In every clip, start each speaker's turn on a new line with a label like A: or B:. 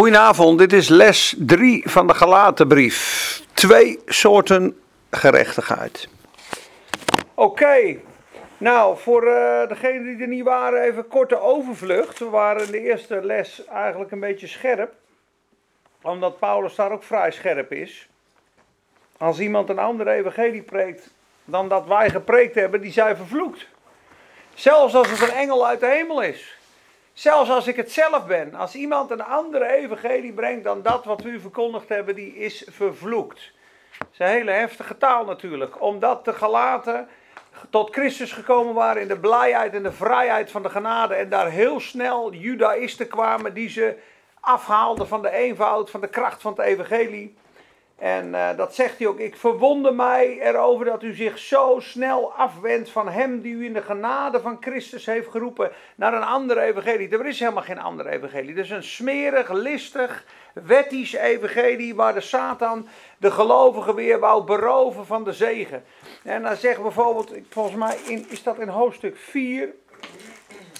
A: Goedenavond, dit is les 3 van de Galatenbrief. Twee soorten gerechtigheid. Oké, nou voor uh, degenen die er niet waren, even korte overvlucht. We waren in de eerste les eigenlijk een beetje scherp, omdat Paulus daar ook vrij scherp is. Als iemand een andere evangelie preekt dan dat wij gepreekt hebben, die zijn vervloekt. Zelfs als het een engel uit de hemel is. Zelfs als ik het zelf ben. Als iemand een andere evangelie brengt dan dat wat we u verkondigd hebben, die is vervloekt. Dat is een hele heftige taal natuurlijk. Omdat de Galaten tot Christus gekomen waren in de blijheid en de vrijheid van de genade. En daar heel snel judaïsten kwamen die ze afhaalden van de eenvoud, van de kracht van het evangelie. En uh, dat zegt hij ook. Ik verwonder mij erover dat u zich zo snel afwendt van hem die u in de genade van Christus heeft geroepen naar een andere evangelie. Er is helemaal geen andere evangelie. Het is een smerig, listig, wettisch evangelie waar de Satan de gelovigen weer wou beroven van de zegen. En dan zegt bijvoorbeeld, volgens mij in, is dat in hoofdstuk 4,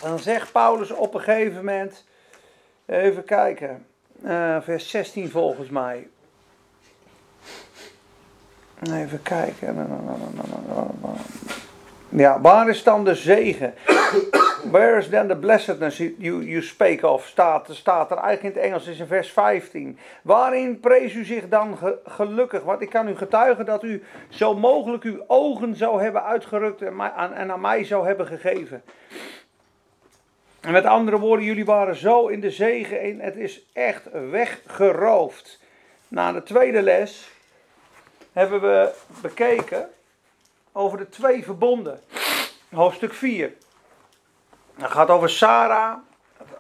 A: dan zegt Paulus op een gegeven moment, even kijken, uh, vers 16 volgens mij. Even kijken. Ja, waar is dan de zegen? Where is then the blessedness you, you speak of? Staat, staat er eigenlijk in het Engels, is in vers 15. Waarin prees u zich dan gelukkig? Want ik kan u getuigen dat u zo mogelijk uw ogen zou hebben uitgerukt en, aan, en aan mij zou hebben gegeven. En met andere woorden, jullie waren zo in de zegen en het is echt weggeroofd. Na de tweede les hebben we bekeken over de twee verbonden. Hoofdstuk 4. Het gaat over Sarah,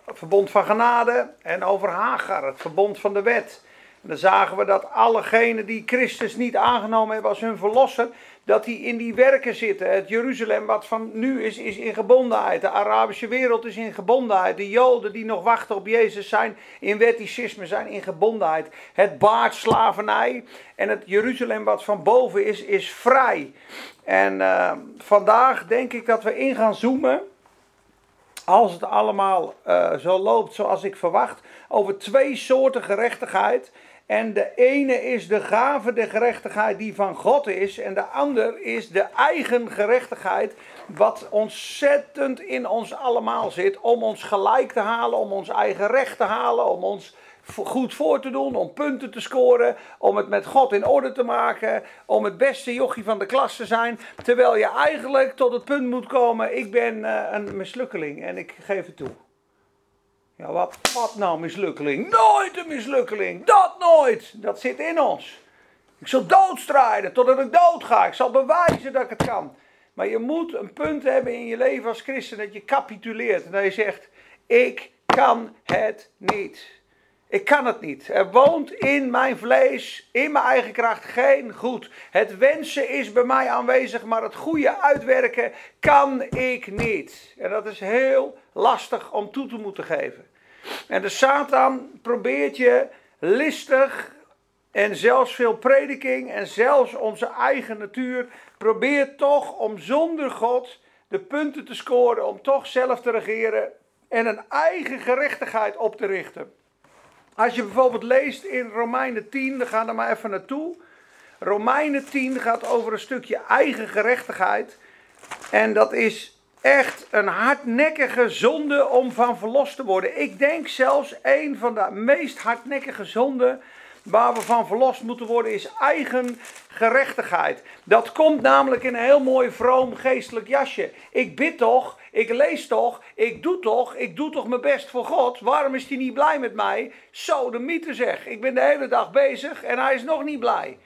A: het verbond van genade, en over Hagar, het verbond van de wet. En dan zagen we dat allegenen die Christus niet aangenomen hebben als hun verlosser, dat die in die werken zitten. Het Jeruzalem wat van nu is, is in gebondenheid. De Arabische wereld is in gebondenheid. De Joden die nog wachten op Jezus zijn in wetticisme, zijn in gebondenheid. Het baart slavernij en het Jeruzalem wat van boven is, is vrij. En uh, vandaag denk ik dat we in gaan zoomen als het allemaal uh, zo loopt zoals ik verwacht, over twee soorten gerechtigheid. En de ene is de gave de gerechtigheid die van God is. En de ander is de eigen gerechtigheid. Wat ontzettend in ons allemaal zit. Om ons gelijk te halen, om ons eigen recht te halen. Om ons goed voor te doen, om punten te scoren, om het met God in orde te maken, om het beste jochie van de klas te zijn, terwijl je eigenlijk tot het punt moet komen, ik ben uh, een mislukkeling en ik geef het toe. Ja, wat, wat nou mislukkeling? Nooit een mislukkeling, dat nooit. Dat zit in ons. Ik zal doodstrijden totdat ik dood ga. Ik zal bewijzen dat ik het kan. Maar je moet een punt hebben in je leven als christen dat je capituleert. En dat je zegt, ik kan het niet. Ik kan het niet. Er woont in mijn vlees, in mijn eigen kracht, geen goed. Het wensen is bij mij aanwezig, maar het goede uitwerken kan ik niet. En dat is heel lastig om toe te moeten geven. En de Satan probeert je listig en zelfs veel prediking en zelfs onze eigen natuur probeert toch om zonder God de punten te scoren, om toch zelf te regeren en een eigen gerechtigheid op te richten. Als je bijvoorbeeld leest in Romeinen 10, dan gaan we maar even naartoe. Romeinen 10 gaat over een stukje eigen gerechtigheid. En dat is echt een hardnekkige zonde om van verlost te worden. Ik denk zelfs een van de meest hardnekkige zonden waar we van verlost moeten worden is eigen gerechtigheid. Dat komt namelijk in een heel mooi vroom geestelijk jasje. Ik bid toch, ik lees toch, ik doe toch, ik doe toch mijn best voor God. Waarom is hij niet blij met mij? Zo de mythe zeg. Ik ben de hele dag bezig en hij is nog niet blij.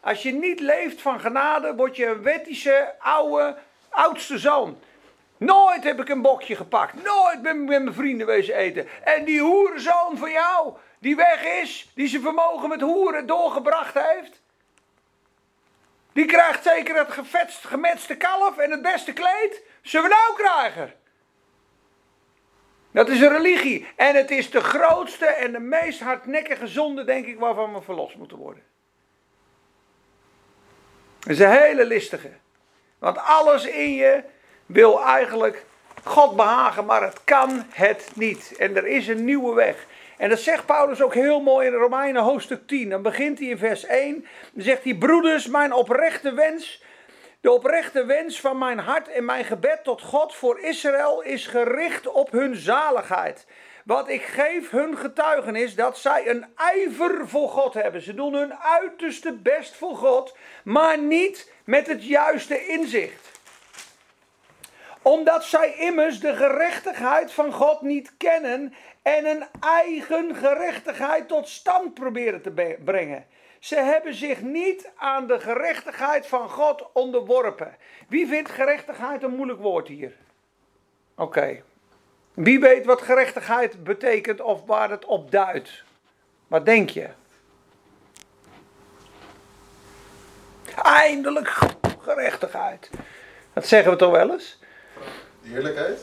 A: Als je niet leeft van genade, word je een wettische, oude, oudste zoon. Nooit heb ik een bokje gepakt. Nooit ben ik met mijn vrienden wezen eten. En die hoerenzoon van jou, die weg is, die zijn vermogen met hoeren doorgebracht heeft. Die krijgt zeker het gevetst, gemetste kalf en het beste kleed. Zullen we nou krijgen? Dat is een religie. En het is de grootste en de meest hardnekkige zonde, denk ik, waarvan we verlost moeten worden. Het is een hele listige. Want alles in je wil eigenlijk God behagen, maar het kan het niet. En er is een nieuwe weg. En dat zegt Paulus ook heel mooi in Romeinen hoofdstuk 10. Dan begint hij in vers 1. Dan zegt hij: Broeders, mijn oprechte wens. De oprechte wens van mijn hart en mijn gebed tot God voor Israël is gericht op hun zaligheid. Want ik geef hun getuigenis dat zij een ijver voor God hebben. Ze doen hun uiterste best voor God, maar niet met het juiste inzicht omdat zij immers de gerechtigheid van God niet kennen en een eigen gerechtigheid tot stand proberen te brengen. Ze hebben zich niet aan de gerechtigheid van God onderworpen. Wie vindt gerechtigheid een moeilijk woord hier? Oké. Wie weet wat gerechtigheid betekent of waar het op duidt? Wat denk je? Eindelijk gerechtigheid. Dat zeggen we toch wel eens?
B: Heerlijkheid?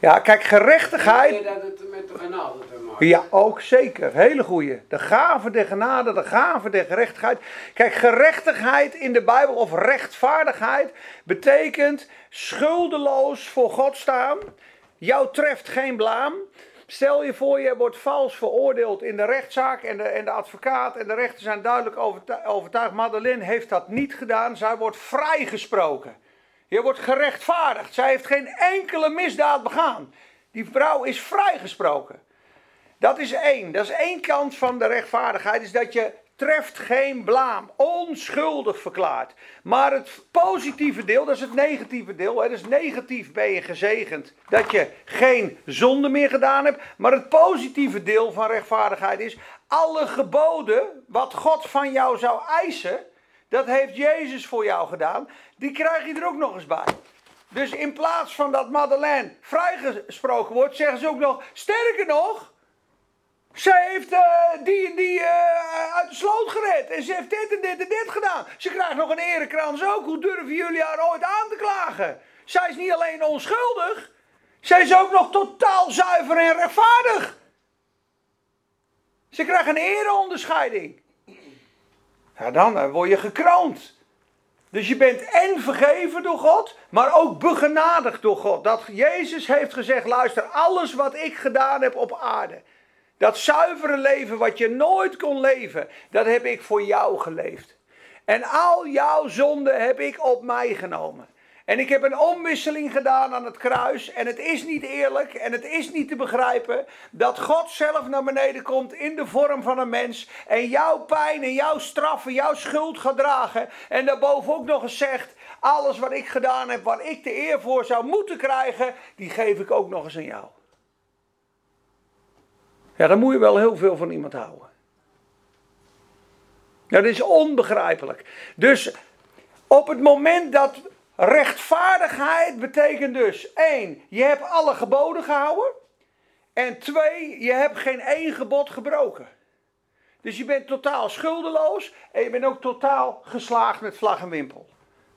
A: Ja, kijk, gerechtigheid.
C: dat het met de genade te
A: maken Ja, ook zeker. Hele goeie. De gave der genade, de gave der gerechtigheid. Kijk, gerechtigheid in de Bijbel of rechtvaardigheid betekent schuldeloos voor God staan. Jou treft geen blaam. Stel je voor, je wordt vals veroordeeld in de rechtszaak en de, en de advocaat en de rechter zijn duidelijk overtuigd. Madeleine heeft dat niet gedaan. Zij wordt vrijgesproken. Je wordt gerechtvaardigd. Zij heeft geen enkele misdaad begaan. Die vrouw is vrijgesproken. Dat is één. Dat is één kant van de rechtvaardigheid. Is dat je treft geen blaam. Onschuldig verklaard. Maar het positieve deel, dat is het negatieve deel. Hè, dus negatief ben je gezegend dat je geen zonde meer gedaan hebt. Maar het positieve deel van rechtvaardigheid is. Alle geboden wat God van jou zou eisen dat heeft Jezus voor jou gedaan. Die krijg je er ook nog eens bij. Dus in plaats van dat Madeleine vrijgesproken wordt, zeggen ze ook nog: sterker nog, zij heeft uh, die en die uh, uit de sloot gered. En ze heeft dit en dit en dit gedaan. Ze krijgt nog een erekrans ook. Hoe durven jullie haar ooit aan te klagen? Zij is niet alleen onschuldig, zij is ook nog totaal zuiver en rechtvaardig. Ze krijgt een ereonderscheiding. Ja, dan eh, word je gekroond. Dus je bent en vergeven door God, maar ook begenadigd door God. Dat Jezus heeft gezegd: luister, alles wat ik gedaan heb op aarde, dat zuivere leven wat je nooit kon leven, dat heb ik voor jou geleefd. En al jouw zonden heb ik op mij genomen. En ik heb een omwisseling gedaan aan het kruis. En het is niet eerlijk en het is niet te begrijpen dat God zelf naar beneden komt in de vorm van een mens. En jouw pijn en jouw straf en jouw schuld gaat dragen. En daarboven ook nog eens zegt: alles wat ik gedaan heb, waar ik de eer voor zou moeten krijgen, die geef ik ook nog eens aan jou. Ja, dan moet je wel heel veel van iemand houden. Dat is onbegrijpelijk. Dus op het moment dat Rechtvaardigheid betekent dus: één, je hebt alle geboden gehouden. En twee, je hebt geen één gebod gebroken. Dus je bent totaal schuldeloos en je bent ook totaal geslaagd met vlag en wimpel.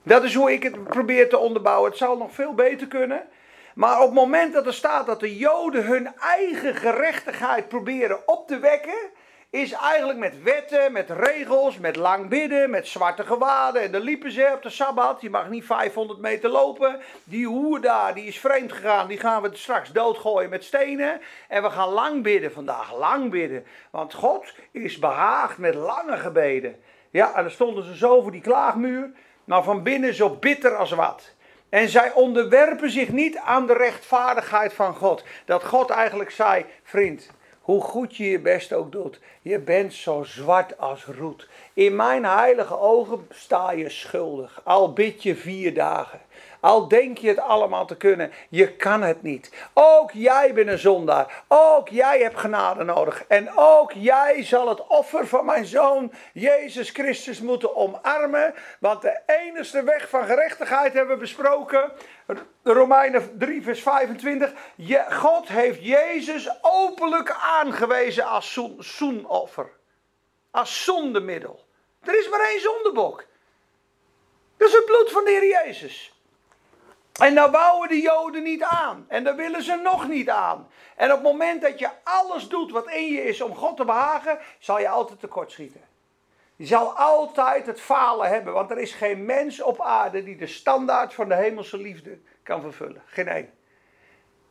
A: Dat is hoe ik het probeer te onderbouwen. Het zal nog veel beter kunnen. Maar op het moment dat er staat dat de Joden hun eigen gerechtigheid proberen op te wekken, is eigenlijk met wetten, met regels, met lang bidden, met zwarte gewaden. En dan liepen ze op de Sabbat. Je mag niet 500 meter lopen. Die hoer daar, die is vreemd gegaan. Die gaan we straks doodgooien met stenen. En we gaan lang bidden vandaag. Lang bidden. Want God is behaagd met lange gebeden. Ja, en dan stonden ze zo voor die klaagmuur. Maar van binnen zo bitter als wat. En zij onderwerpen zich niet aan de rechtvaardigheid van God. Dat God eigenlijk zei: Vriend, hoe goed je je best ook doet, je bent zo zwart als roet. In mijn heilige ogen sta je schuldig, al bid je vier dagen. Al denk je het allemaal te kunnen, je kan het niet. Ook jij bent een zondaar. Ook jij hebt genade nodig. En ook jij zal het offer van mijn zoon Jezus Christus moeten omarmen. Want de enige weg van gerechtigheid hebben we besproken. Romeinen 3, vers 25. God heeft Jezus openlijk aangewezen als zoenoffer. Als zondemiddel. Er is maar één zondebok. Dat is het bloed van de Heer Jezus. En daar wouden de Joden niet aan. En daar willen ze nog niet aan. En op het moment dat je alles doet wat in je is om God te behagen, zal je altijd tekortschieten. Je zal altijd het falen hebben, want er is geen mens op aarde die de standaard van de hemelse liefde kan vervullen. Geen één.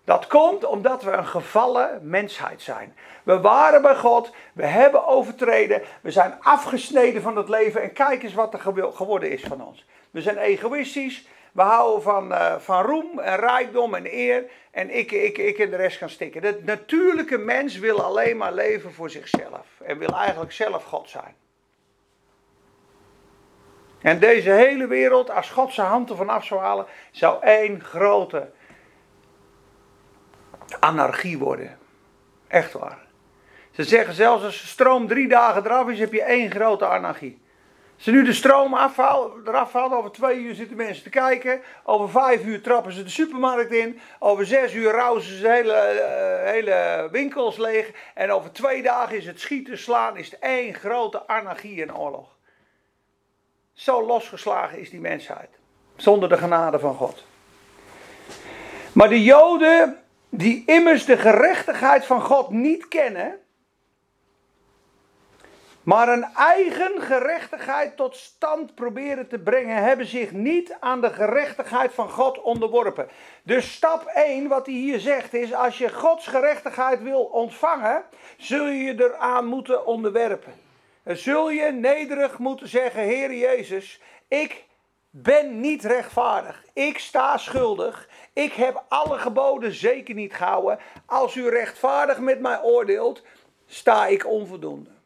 A: Dat komt omdat we een gevallen mensheid zijn. We waren bij God, we hebben overtreden, we zijn afgesneden van het leven en kijk eens wat er geworden is van ons. We zijn egoïstisch, we houden van, uh, van roem en rijkdom en eer en ik, ik, ik en de rest kan stikken. De natuurlijke mens wil alleen maar leven voor zichzelf en wil eigenlijk zelf God zijn. En deze hele wereld, als God zijn hand ervan af zou halen, zou één grote anarchie worden. Echt waar. Ze zeggen zelfs als de stroom drie dagen eraf is, heb je één grote anarchie. Ze nu de stroom eraf haalt, over twee uur zitten mensen te kijken. Over vijf uur trappen ze de supermarkt in. Over zes uur rouwen ze hele, uh, hele winkels leeg. En over twee dagen is het schieten, slaan, is het één grote anarchie en oorlog. Zo losgeslagen is die mensheid. Zonder de genade van God. Maar de Joden, die immers de gerechtigheid van God niet kennen, maar een eigen gerechtigheid tot stand proberen te brengen, hebben zich niet aan de gerechtigheid van God onderworpen. Dus stap 1, wat hij hier zegt, is: als je Gods gerechtigheid wil ontvangen, zul je je eraan moeten onderwerpen. Zul je nederig moeten zeggen: Heer Jezus, ik ben niet rechtvaardig. Ik sta schuldig. Ik heb alle geboden zeker niet gehouden. Als u rechtvaardig met mij oordeelt, sta ik onvoldoende.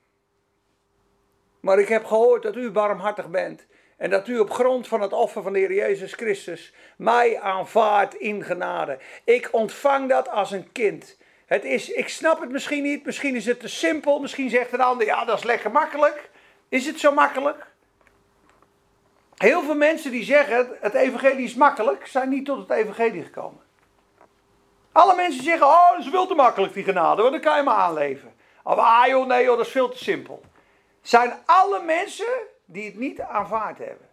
A: Maar ik heb gehoord dat u barmhartig bent. En dat u op grond van het offer van de Heer Jezus Christus mij aanvaardt in genade. Ik ontvang dat als een kind. Het is, ik snap het misschien niet, misschien is het te simpel, misschien zegt een ander, ja dat is lekker makkelijk. Is het zo makkelijk? Heel veel mensen die zeggen het evangelie is makkelijk, zijn niet tot het evangelie gekomen. Alle mensen zeggen, oh dat is veel te makkelijk die genade, want dan kan je maar aanleven. Of ah joh, nee joh, dat is veel te simpel. Zijn alle mensen die het niet aanvaard hebben.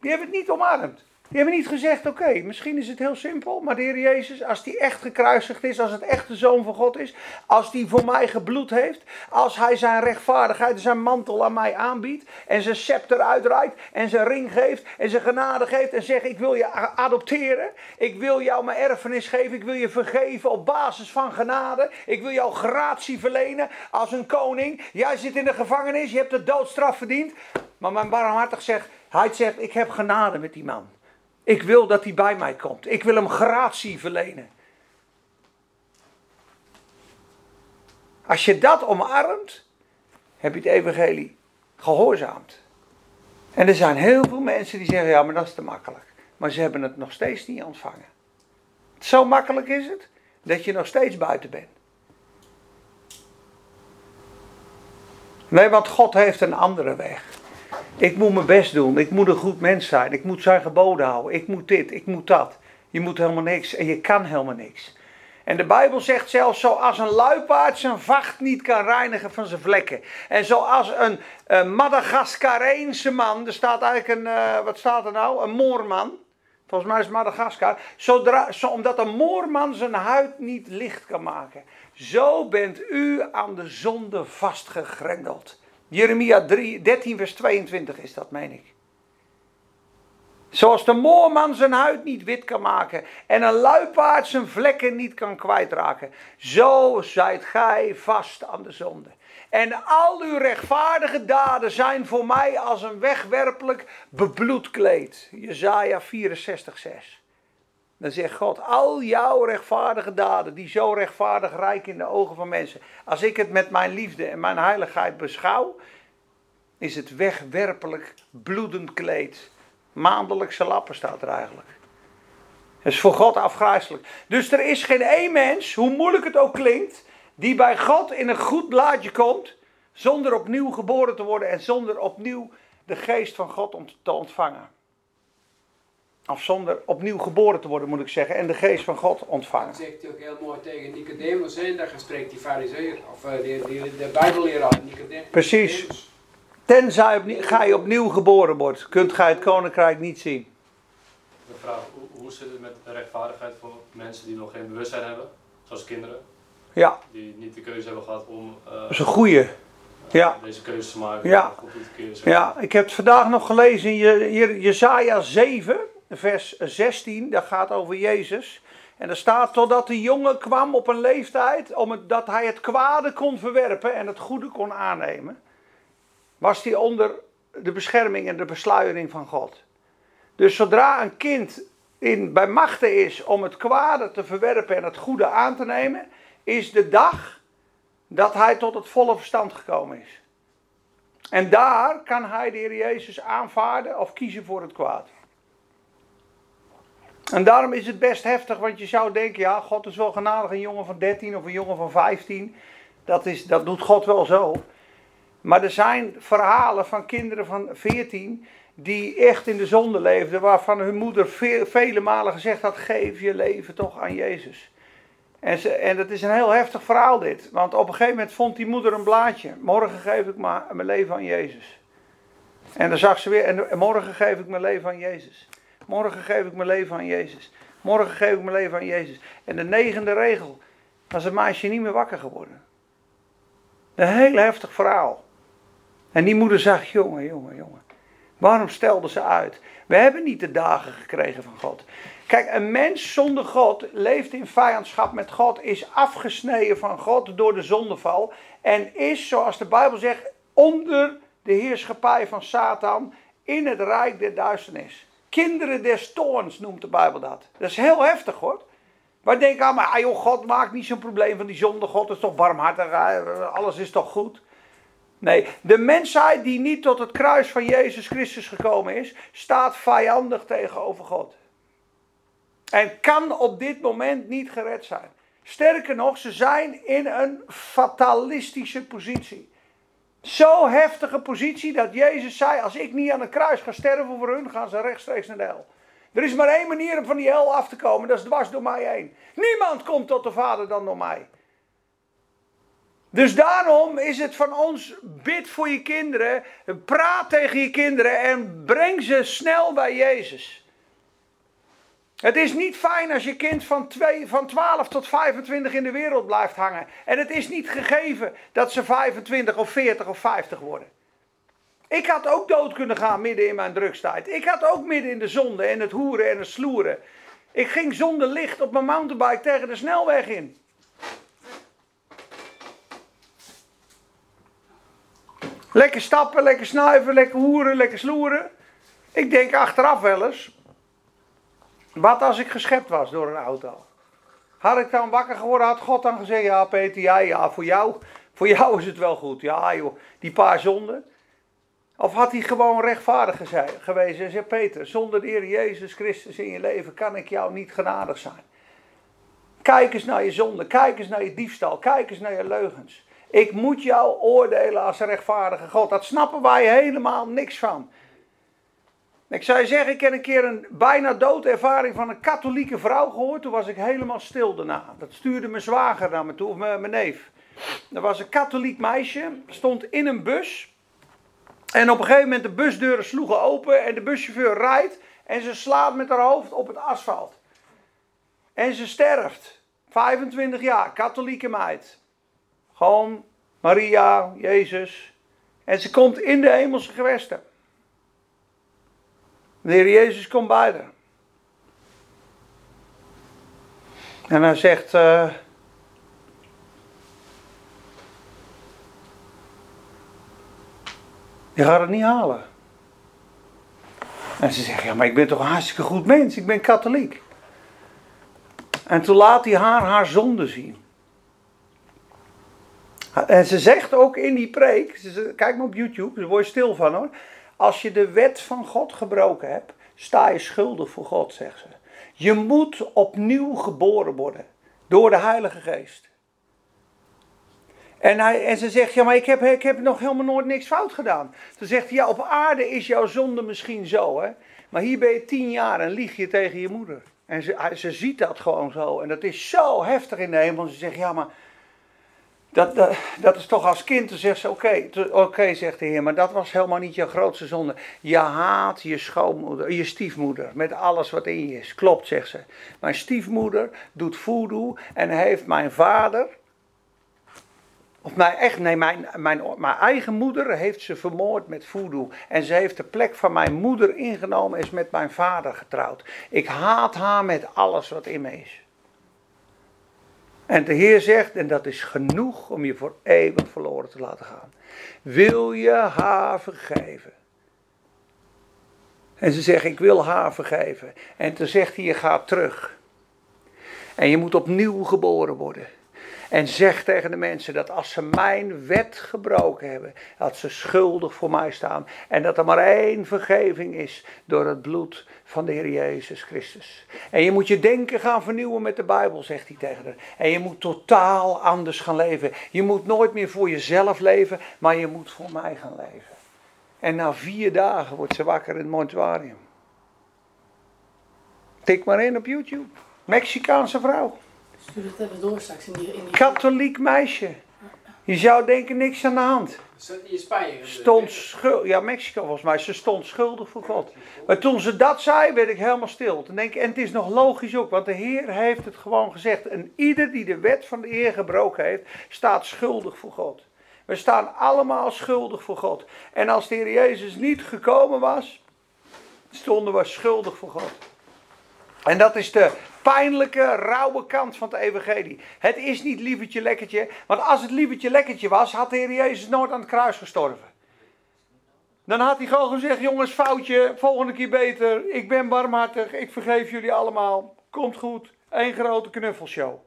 A: Die hebben het niet omarmd. Die hebben niet gezegd, oké, misschien is het heel simpel, maar de Jezus, als die echt gekruisigd is, als het echt de Zoon van God is, als die voor mij gebloed heeft, als hij zijn rechtvaardigheid, zijn mantel aan mij aanbiedt en zijn scepter uitreikt en zijn ring geeft en zijn genade geeft en zegt, ik wil je adopteren, ik wil jou mijn erfenis geven, ik wil je vergeven op basis van genade, ik wil jou gratie verlenen als een koning. Jij zit in de gevangenis, je hebt de doodstraf verdiend, maar mijn barmhartig zegt, hij zegt, ik heb genade met die man. Ik wil dat hij bij mij komt. Ik wil hem gratie verlenen. Als je dat omarmt, heb je het evangelie gehoorzaamd. En er zijn heel veel mensen die zeggen, ja, maar dat is te makkelijk. Maar ze hebben het nog steeds niet ontvangen. Zo makkelijk is het, dat je nog steeds buiten bent. Nee, want God heeft een andere weg. Ik moet mijn best doen. Ik moet een goed mens zijn. Ik moet zijn geboden houden. Ik moet dit. Ik moet dat. Je moet helemaal niks. En je kan helemaal niks. En de Bijbel zegt zelfs zoals een luipaard zijn vacht niet kan reinigen van zijn vlekken. En zoals een, een man, er staat eigenlijk een, uh, wat staat er nou? Een moorman. Volgens mij is Madagaskar. Zodra, zo, omdat een moorman zijn huid niet licht kan maken. Zo bent u aan de zonde vastgegrendeld. Jeremia 3, 13, vers 22 is dat, meen ik. Zoals de moorman zijn huid niet wit kan maken en een luipaard zijn vlekken niet kan kwijtraken, zo zijt gij vast aan de zonde. En al uw rechtvaardige daden zijn voor mij als een wegwerpelijk bebloed kleed. Jezaja 64, 6. Dan zegt God, al jouw rechtvaardige daden, die zo rechtvaardig rijk in de ogen van mensen. Als ik het met mijn liefde en mijn heiligheid beschouw, is het wegwerpelijk bloedend kleed. Maandelijkse lappen staat er eigenlijk. Het is voor God afgrijzelijk. Dus er is geen één mens, hoe moeilijk het ook klinkt, die bij God in een goed blaadje komt, zonder opnieuw geboren te worden en zonder opnieuw de geest van God te ontvangen. Of zonder opnieuw geboren te worden, moet ik zeggen. En de geest van God ontvangen.
C: Dat zegt hij ook heel mooi tegen Nicodemus. En daar spreekt die fariseer. Of uh, die, die, de bijbelleraar Nicodemus.
A: Precies. Tenzij opnieuw, ga je opnieuw geboren wordt. Kunt gij het koninkrijk niet zien.
D: De vraag, hoe, hoe zit het met de rechtvaardigheid voor mensen die nog geen bewustzijn hebben? Zoals kinderen.
A: Ja.
D: Die niet de keuze hebben gehad om... Uh,
A: dat is een goeie. Ja.
D: Deze keuze te maken.
A: Ja. ja, ik heb het vandaag nog gelezen in Je, Jezaja 7 vers 16, dat gaat over Jezus. En er staat totdat de jongen kwam op een leeftijd, omdat hij het kwade kon verwerpen en het goede kon aannemen, was hij onder de bescherming en de besluiering van God. Dus zodra een kind in, bij machten is om het kwade te verwerpen en het goede aan te nemen, is de dag dat hij tot het volle verstand gekomen is. En daar kan hij de Heer Jezus aanvaarden of kiezen voor het kwaad. En daarom is het best heftig, want je zou denken, ja, God is wel genadig, een jongen van 13 of een jongen van 15. Dat, is, dat doet God wel zo. Maar er zijn verhalen van kinderen van 14 die echt in de zonde leefden, waarvan hun moeder vele malen gezegd had: geef je leven toch aan Jezus. En, en dat is een heel heftig verhaal dit, want op een gegeven moment vond die moeder een blaadje: morgen geef ik mijn leven aan Jezus. En dan zag ze weer: en morgen geef ik mijn leven aan Jezus. Morgen geef ik mijn leven aan Jezus. Morgen geef ik mijn leven aan Jezus. En de negende regel was het meisje niet meer wakker geworden. Een heel heftig verhaal. En die moeder zag: jongen, jongen, jongen. Waarom stelde ze uit? We hebben niet de dagen gekregen van God. Kijk, een mens zonder God leeft in vijandschap met God, is afgesneden van God door de zondeval en is, zoals de Bijbel zegt, onder de heerschappij van Satan in het rijk der duisternis. Kinderen des toorns noemt de Bijbel dat. Dat is heel heftig hoor. Wij denken, ah, maar ah, joh, God maakt niet zo'n probleem van die zonde. God is toch barmhartig, alles is toch goed. Nee, de mensheid die niet tot het kruis van Jezus Christus gekomen is, staat vijandig tegenover God. En kan op dit moment niet gered zijn. Sterker nog, ze zijn in een fatalistische positie. Zo heftige positie dat Jezus zei: Als ik niet aan het kruis ga sterven voor hun, gaan ze rechtstreeks naar de hel. Er is maar één manier om van die hel af te komen, dat is dwars door mij heen. Niemand komt tot de Vader dan door mij. Dus daarom is het van ons, bid voor je kinderen, praat tegen je kinderen en breng ze snel bij Jezus. Het is niet fijn als je kind van, twee, van 12 tot 25 in de wereld blijft hangen. En het is niet gegeven dat ze 25 of 40 of 50 worden. Ik had ook dood kunnen gaan midden in mijn drugstijd. Ik had ook midden in de zonde en het hoeren en het sloeren. Ik ging zonder licht op mijn mountainbike tegen de snelweg in. Lekker stappen, lekker snuiven, lekker hoeren, lekker sloeren. Ik denk achteraf wel eens. Wat als ik geschept was door een auto? Had ik dan wakker geworden, had God dan gezegd: Ja, Peter, ja, voor jou, voor jou is het wel goed. Ja, joh, die paar zonden. Of had hij gewoon rechtvaardig geweest en zei: Peter, zonder de Heer Jezus Christus in je leven kan ik jou niet genadig zijn. Kijk eens naar je zonde, kijk eens naar je diefstal, kijk eens naar je leugens. Ik moet jou oordelen als rechtvaardige God. Dat snappen wij helemaal niks van. Ik zou je zeggen, ik heb een keer een bijna doodervaring van een katholieke vrouw gehoord. Toen was ik helemaal stil daarna. Dat stuurde mijn zwager naar me toe, of mijn, neef. Er was een katholiek meisje, stond in een bus. En op een gegeven moment de busdeuren sloegen open en de buschauffeur rijdt. En ze slaat met haar hoofd op het asfalt. En ze sterft. 25 jaar, katholieke meid. Gewoon Maria, Jezus. En ze komt in de hemelse gewesten. De Heer Jezus komt bij haar. En hij zegt. Uh, je gaat het niet halen. En ze zegt: Ja, maar ik ben toch een hartstikke goed mens. Ik ben katholiek. En toen laat hij haar haar zonde zien. En ze zegt ook in die preek, kijk maar op YouTube, daar word je stil van hoor. Als je de wet van God gebroken hebt, sta je schuldig voor God, zegt ze. Je moet opnieuw geboren worden door de Heilige Geest. En, hij, en ze zegt, ja, maar ik heb, ik heb nog helemaal nooit niks fout gedaan. Ze zegt, ja, op aarde is jouw zonde misschien zo, hè. Maar hier ben je tien jaar en lieg je tegen je moeder. En ze, ze ziet dat gewoon zo. En dat is zo heftig in de hemel. Ze zegt, ja, maar dat, dat, is toch als kind, dan zegt ze, oké, zegt de Heer, maar dat was helemaal niet je grootste zonde. Je haat je je stiefmoeder, met alles wat in je is. Klopt, zegt ze. Mijn stiefmoeder doet voodoo en heeft mijn vader, of mijn, echt, nee, mijn, mijn, mijn eigen moeder heeft ze vermoord met voodoo. En ze heeft de plek van mijn moeder ingenomen en is met mijn vader getrouwd. Ik haat haar met alles wat in me is. En de Heer zegt, en dat is genoeg om je voor eeuwig verloren te laten gaan. Wil je haar vergeven? En ze zegt, ik wil haar vergeven. En toen zegt hij, je gaat terug. En je moet opnieuw geboren worden. En zeg tegen de mensen dat als ze mijn wet gebroken hebben, dat ze schuldig voor mij staan. En dat er maar één vergeving is door het bloed van de Heer Jezus Christus. En je moet je denken gaan vernieuwen met de Bijbel, zegt hij tegen haar. En je moet totaal anders gaan leven. Je moet nooit meer voor jezelf leven, maar je moet voor mij gaan leven. En na vier dagen wordt ze wakker in het mortuarium. Tik maar in op YouTube. Mexicaanse vrouw.
E: Stuur het even door straks in die... In die
A: Katholiek meisje. Je zou denken niks aan de hand. Stond schuldig, ja Mexico volgens mij, ze stond schuldig voor God. Maar toen ze dat zei, werd ik helemaal stil. Toen denk ik, en het is nog logisch ook, want de Heer heeft het gewoon gezegd. En ieder die de wet van de Heer gebroken heeft, staat schuldig voor God. We staan allemaal schuldig voor God. En als de Heer Jezus niet gekomen was, stonden we schuldig voor God. En dat is de pijnlijke, rauwe kant van het evangelie. Het is niet lievertje lekkertje, want als het lievertje lekkertje was, had de Heer Jezus nooit aan het kruis gestorven. Dan had hij gewoon gezegd, jongens, foutje, volgende keer beter, ik ben barmhartig, ik vergeef jullie allemaal, komt goed, één grote knuffelshow.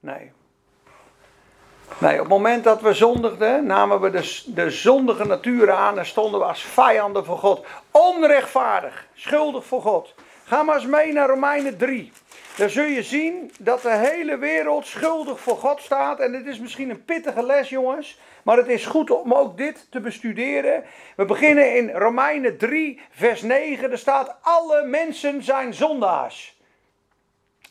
A: Nee. Nee, op het moment dat we zondigden, namen we de, de zondige natuur aan en stonden we als vijanden voor God. Onrechtvaardig, schuldig voor God. Ga maar eens mee naar Romeinen 3. Dan zul je zien dat de hele wereld schuldig voor God staat. En dit is misschien een pittige les, jongens. Maar het is goed om ook dit te bestuderen. We beginnen in Romeinen 3, vers 9. Er staat: Alle mensen zijn zondaars.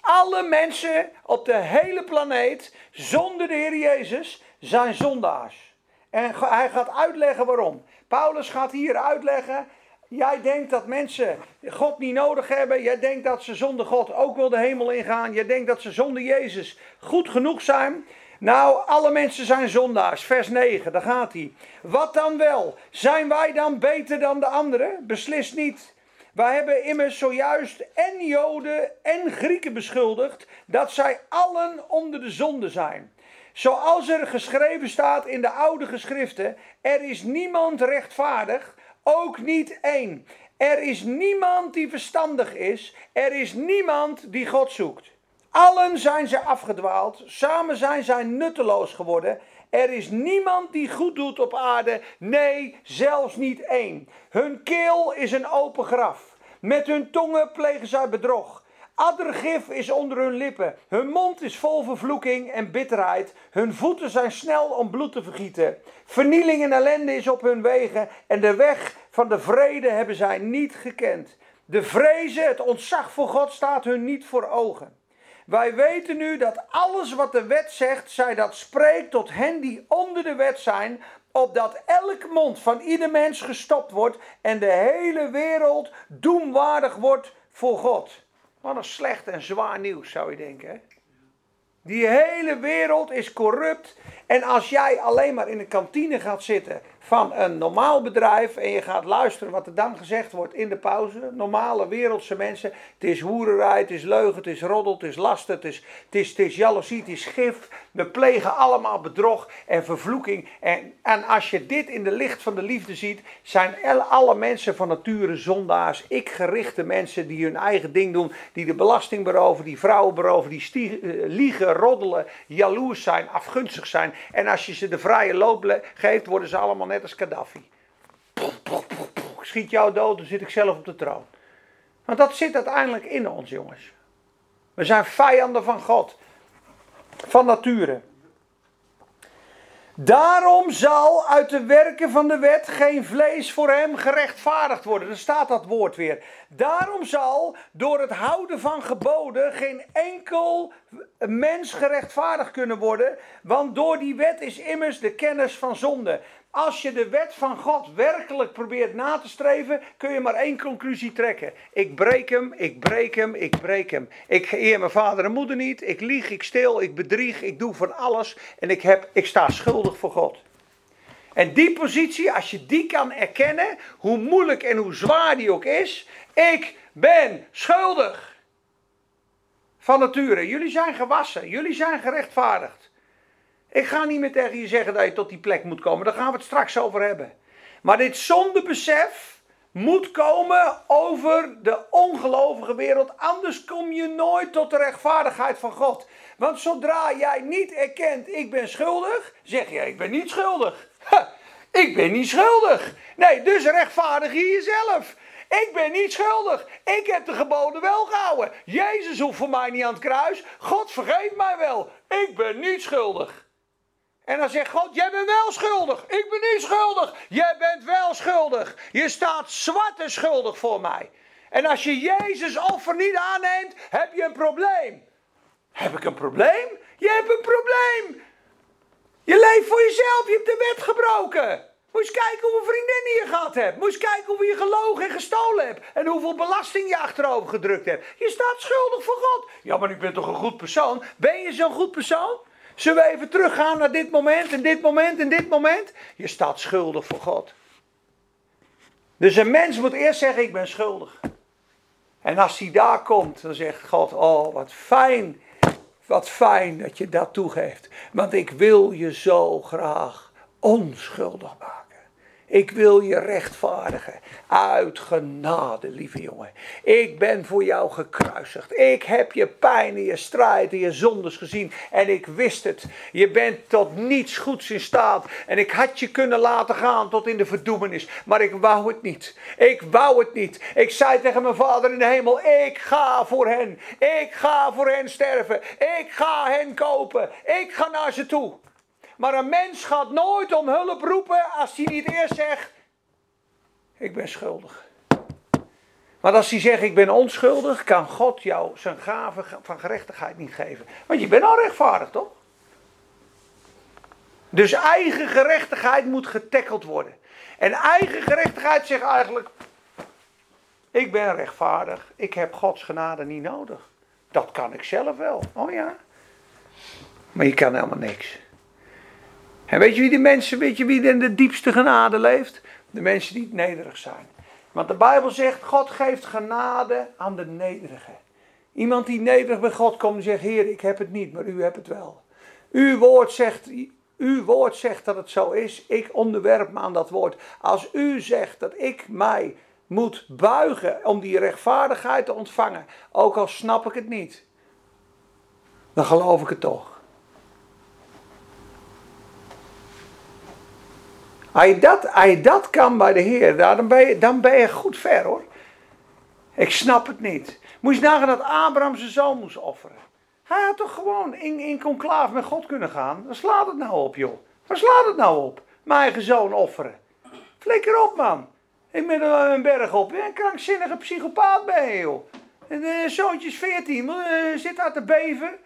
A: Alle mensen op de hele planeet, zonder de Heer Jezus, zijn zondaars. En hij gaat uitleggen waarom. Paulus gaat hier uitleggen. Jij denkt dat mensen God niet nodig hebben. Jij denkt dat ze zonder God ook wel de hemel ingaan. Jij denkt dat ze zonder Jezus goed genoeg zijn. Nou, alle mensen zijn zondaars. Vers 9, daar gaat hij. Wat dan wel? Zijn wij dan beter dan de anderen? Beslist niet. Wij hebben immers zojuist en Joden en Grieken beschuldigd dat zij allen onder de zonde zijn. Zoals er geschreven staat in de oude geschriften: er is niemand rechtvaardig, ook niet één. Er is niemand die verstandig is, er is niemand die God zoekt. Allen zijn ze afgedwaald, samen zijn zij nutteloos geworden. Er is niemand die goed doet op aarde, nee, zelfs niet één. Hun keel is een open graf. Met hun tongen plegen zij bedrog. Addergif is onder hun lippen. Hun mond is vol vervloeking en bitterheid. Hun voeten zijn snel om bloed te vergieten. Vernieling en ellende is op hun wegen. En de weg van de vrede hebben zij niet gekend. De vrezen, het ontzag voor God staat hun niet voor ogen. Wij weten nu dat alles wat de wet zegt, zij dat spreekt tot hen die onder de wet zijn, opdat elk mond van ieder mens gestopt wordt en de hele wereld doemwaardig wordt voor God. Wat een slecht en zwaar nieuws zou je denken. Hè? Die hele wereld is corrupt. En als jij alleen maar in de kantine gaat zitten van een normaal bedrijf en je gaat luisteren wat er dan gezegd wordt in de pauze, normale wereldse mensen, het is hoererij, het is leugen, het is roddel, het is lasten, het is, het is, het is jaloezie, het is gif. We plegen allemaal bedrog en vervloeking. En, en als je dit in de licht van de liefde ziet, zijn alle mensen van nature zondaars, ik gerichte mensen die hun eigen ding doen, die de belasting beroven, die vrouwen beroven, die eh, liegen, roddelen, jaloers zijn, afgunstig zijn. En als je ze de vrije loop geeft, worden ze allemaal als Gaddafi. Schiet jou dood, dan zit ik zelf op de troon. Want dat zit uiteindelijk in ons, jongens. We zijn vijanden van God. Van nature. Daarom zal uit de werken van de wet geen vlees voor hem gerechtvaardigd worden. Er staat dat woord weer. Daarom zal door het houden van geboden geen enkel mens gerechtvaardigd kunnen worden. Want door die wet is immers de kennis van zonde. Als je de wet van God werkelijk probeert na te streven, kun je maar één conclusie trekken. Ik breek hem, ik breek hem, ik breek hem. Ik eer mijn vader en moeder niet, ik lieg, ik steel, ik bedrieg, ik doe van alles en ik, heb, ik sta schuldig voor God. En die positie, als je die kan erkennen, hoe moeilijk en hoe zwaar die ook is, ik ben schuldig. Van nature. Jullie zijn gewassen. Jullie zijn gerechtvaardigd. Ik ga niet meer tegen je zeggen dat je tot die plek moet komen. Daar gaan we het straks over hebben. Maar dit zondebesef moet komen over de ongelovige wereld. Anders kom je nooit tot de rechtvaardigheid van God. Want zodra jij niet erkent, ik ben schuldig, zeg je, ik ben niet schuldig. Ik ben niet schuldig. Nee, dus rechtvaardig je jezelf. Ik ben niet schuldig. Ik heb de geboden wel gehouden. Jezus hoeft voor mij niet aan het kruis. God vergeeft mij wel. Ik ben niet schuldig. En dan zegt God, jij bent wel schuldig. Ik ben niet schuldig. Jij bent wel schuldig. Je staat zwart en schuldig voor mij. En als je Jezus offer niet aanneemt, heb je een probleem. Heb ik een probleem? Je hebt een probleem. Je leeft voor jezelf. Je hebt de wet gebroken. Eens kijken hoeveel vriendinnen je gehad hebt. Eens kijken hoeveel je gelogen en gestolen hebt. En hoeveel belasting je achterover gedrukt hebt. Je staat schuldig voor God. Ja, maar ik ben toch een goed persoon? Ben je zo'n goed persoon? Zullen we even teruggaan naar dit moment en dit moment en dit moment? Je staat schuldig voor God. Dus een mens moet eerst zeggen: Ik ben schuldig. En als hij daar komt, dan zegt God: Oh, wat fijn. Wat fijn dat je dat toegeeft. Want ik wil je zo graag onschuldig maken. Ik wil je rechtvaardigen. Uit genade, lieve jongen. Ik ben voor jou gekruisigd. Ik heb je pijn en je strijd en je zondes gezien. En ik wist het. Je bent tot niets goeds in staat. En ik had je kunnen laten gaan tot in de verdoemenis. Maar ik wou het niet. Ik wou het niet. Ik zei tegen mijn vader in de hemel: Ik ga voor hen. Ik ga voor hen sterven. Ik ga hen kopen. Ik ga naar ze toe. Maar een mens gaat nooit om hulp roepen als hij niet eerst zegt: Ik ben schuldig. Maar als hij zegt: Ik ben onschuldig, kan God jou zijn gave van gerechtigheid niet geven. Want je bent al rechtvaardig, toch? Dus eigen gerechtigheid moet getackeld worden. En eigen gerechtigheid zegt eigenlijk: Ik ben rechtvaardig, ik heb Gods genade niet nodig. Dat kan ik zelf wel. Oh ja. Maar je kan helemaal niks. En weet je wie die mensen, weet je wie in de diepste genade leeft? De mensen die nederig zijn. Want de Bijbel zegt, God geeft genade aan de nederigen. Iemand die nederig bij God komt en zegt, Heer, ik heb het niet, maar u hebt het wel. Uw woord zegt, uw woord zegt dat het zo is. Ik onderwerp me aan dat woord. Als u zegt dat ik mij moet buigen om die rechtvaardigheid te ontvangen, ook al snap ik het niet, dan geloof ik het toch. Als je dat, als dat kan bij de Heer, dan ben, je, dan ben je goed ver hoor. Ik snap het niet. Moet je nagaan dat Abraham zijn zoon moest offeren. Hij had toch gewoon in, in conclave met God kunnen gaan. Waar slaat het nou op joh? Waar slaat het nou op? Mijn eigen zoon offeren. Flikker op man. Ik ben een berg op. Een krankzinnige psychopaat ben je joh. En uh, zoontje is 14. Uh, zit daar te beven.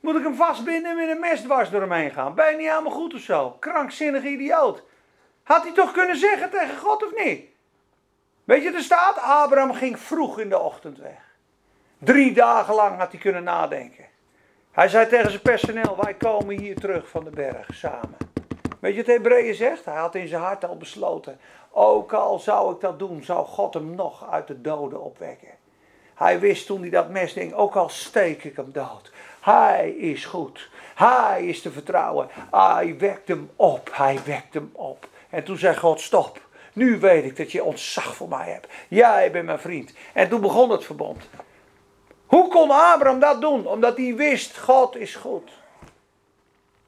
A: Moet ik hem vastbinden en met een mes dwars door hem heen gaan? Ben je niet helemaal goed of zo? Krankzinnige idioot. Had hij toch kunnen zeggen tegen God of niet? Weet je, er staat, Abraham ging vroeg in de ochtend weg. Drie dagen lang had hij kunnen nadenken. Hij zei tegen zijn personeel, wij komen hier terug van de berg samen. Weet je wat Hebreeën zegt? Hij had in zijn hart al besloten, ook al zou ik dat doen, zou God hem nog uit de doden opwekken. Hij wist toen hij dat mes deed, ook al steek ik hem dood. Hij is goed. Hij is te vertrouwen. Hij wekt hem op. Hij wekt hem op. En toen zei God: Stop. Nu weet ik dat je ontzag voor mij hebt. Jij bent mijn vriend. En toen begon het verbond. Hoe kon Abraham dat doen? Omdat hij wist: God is goed.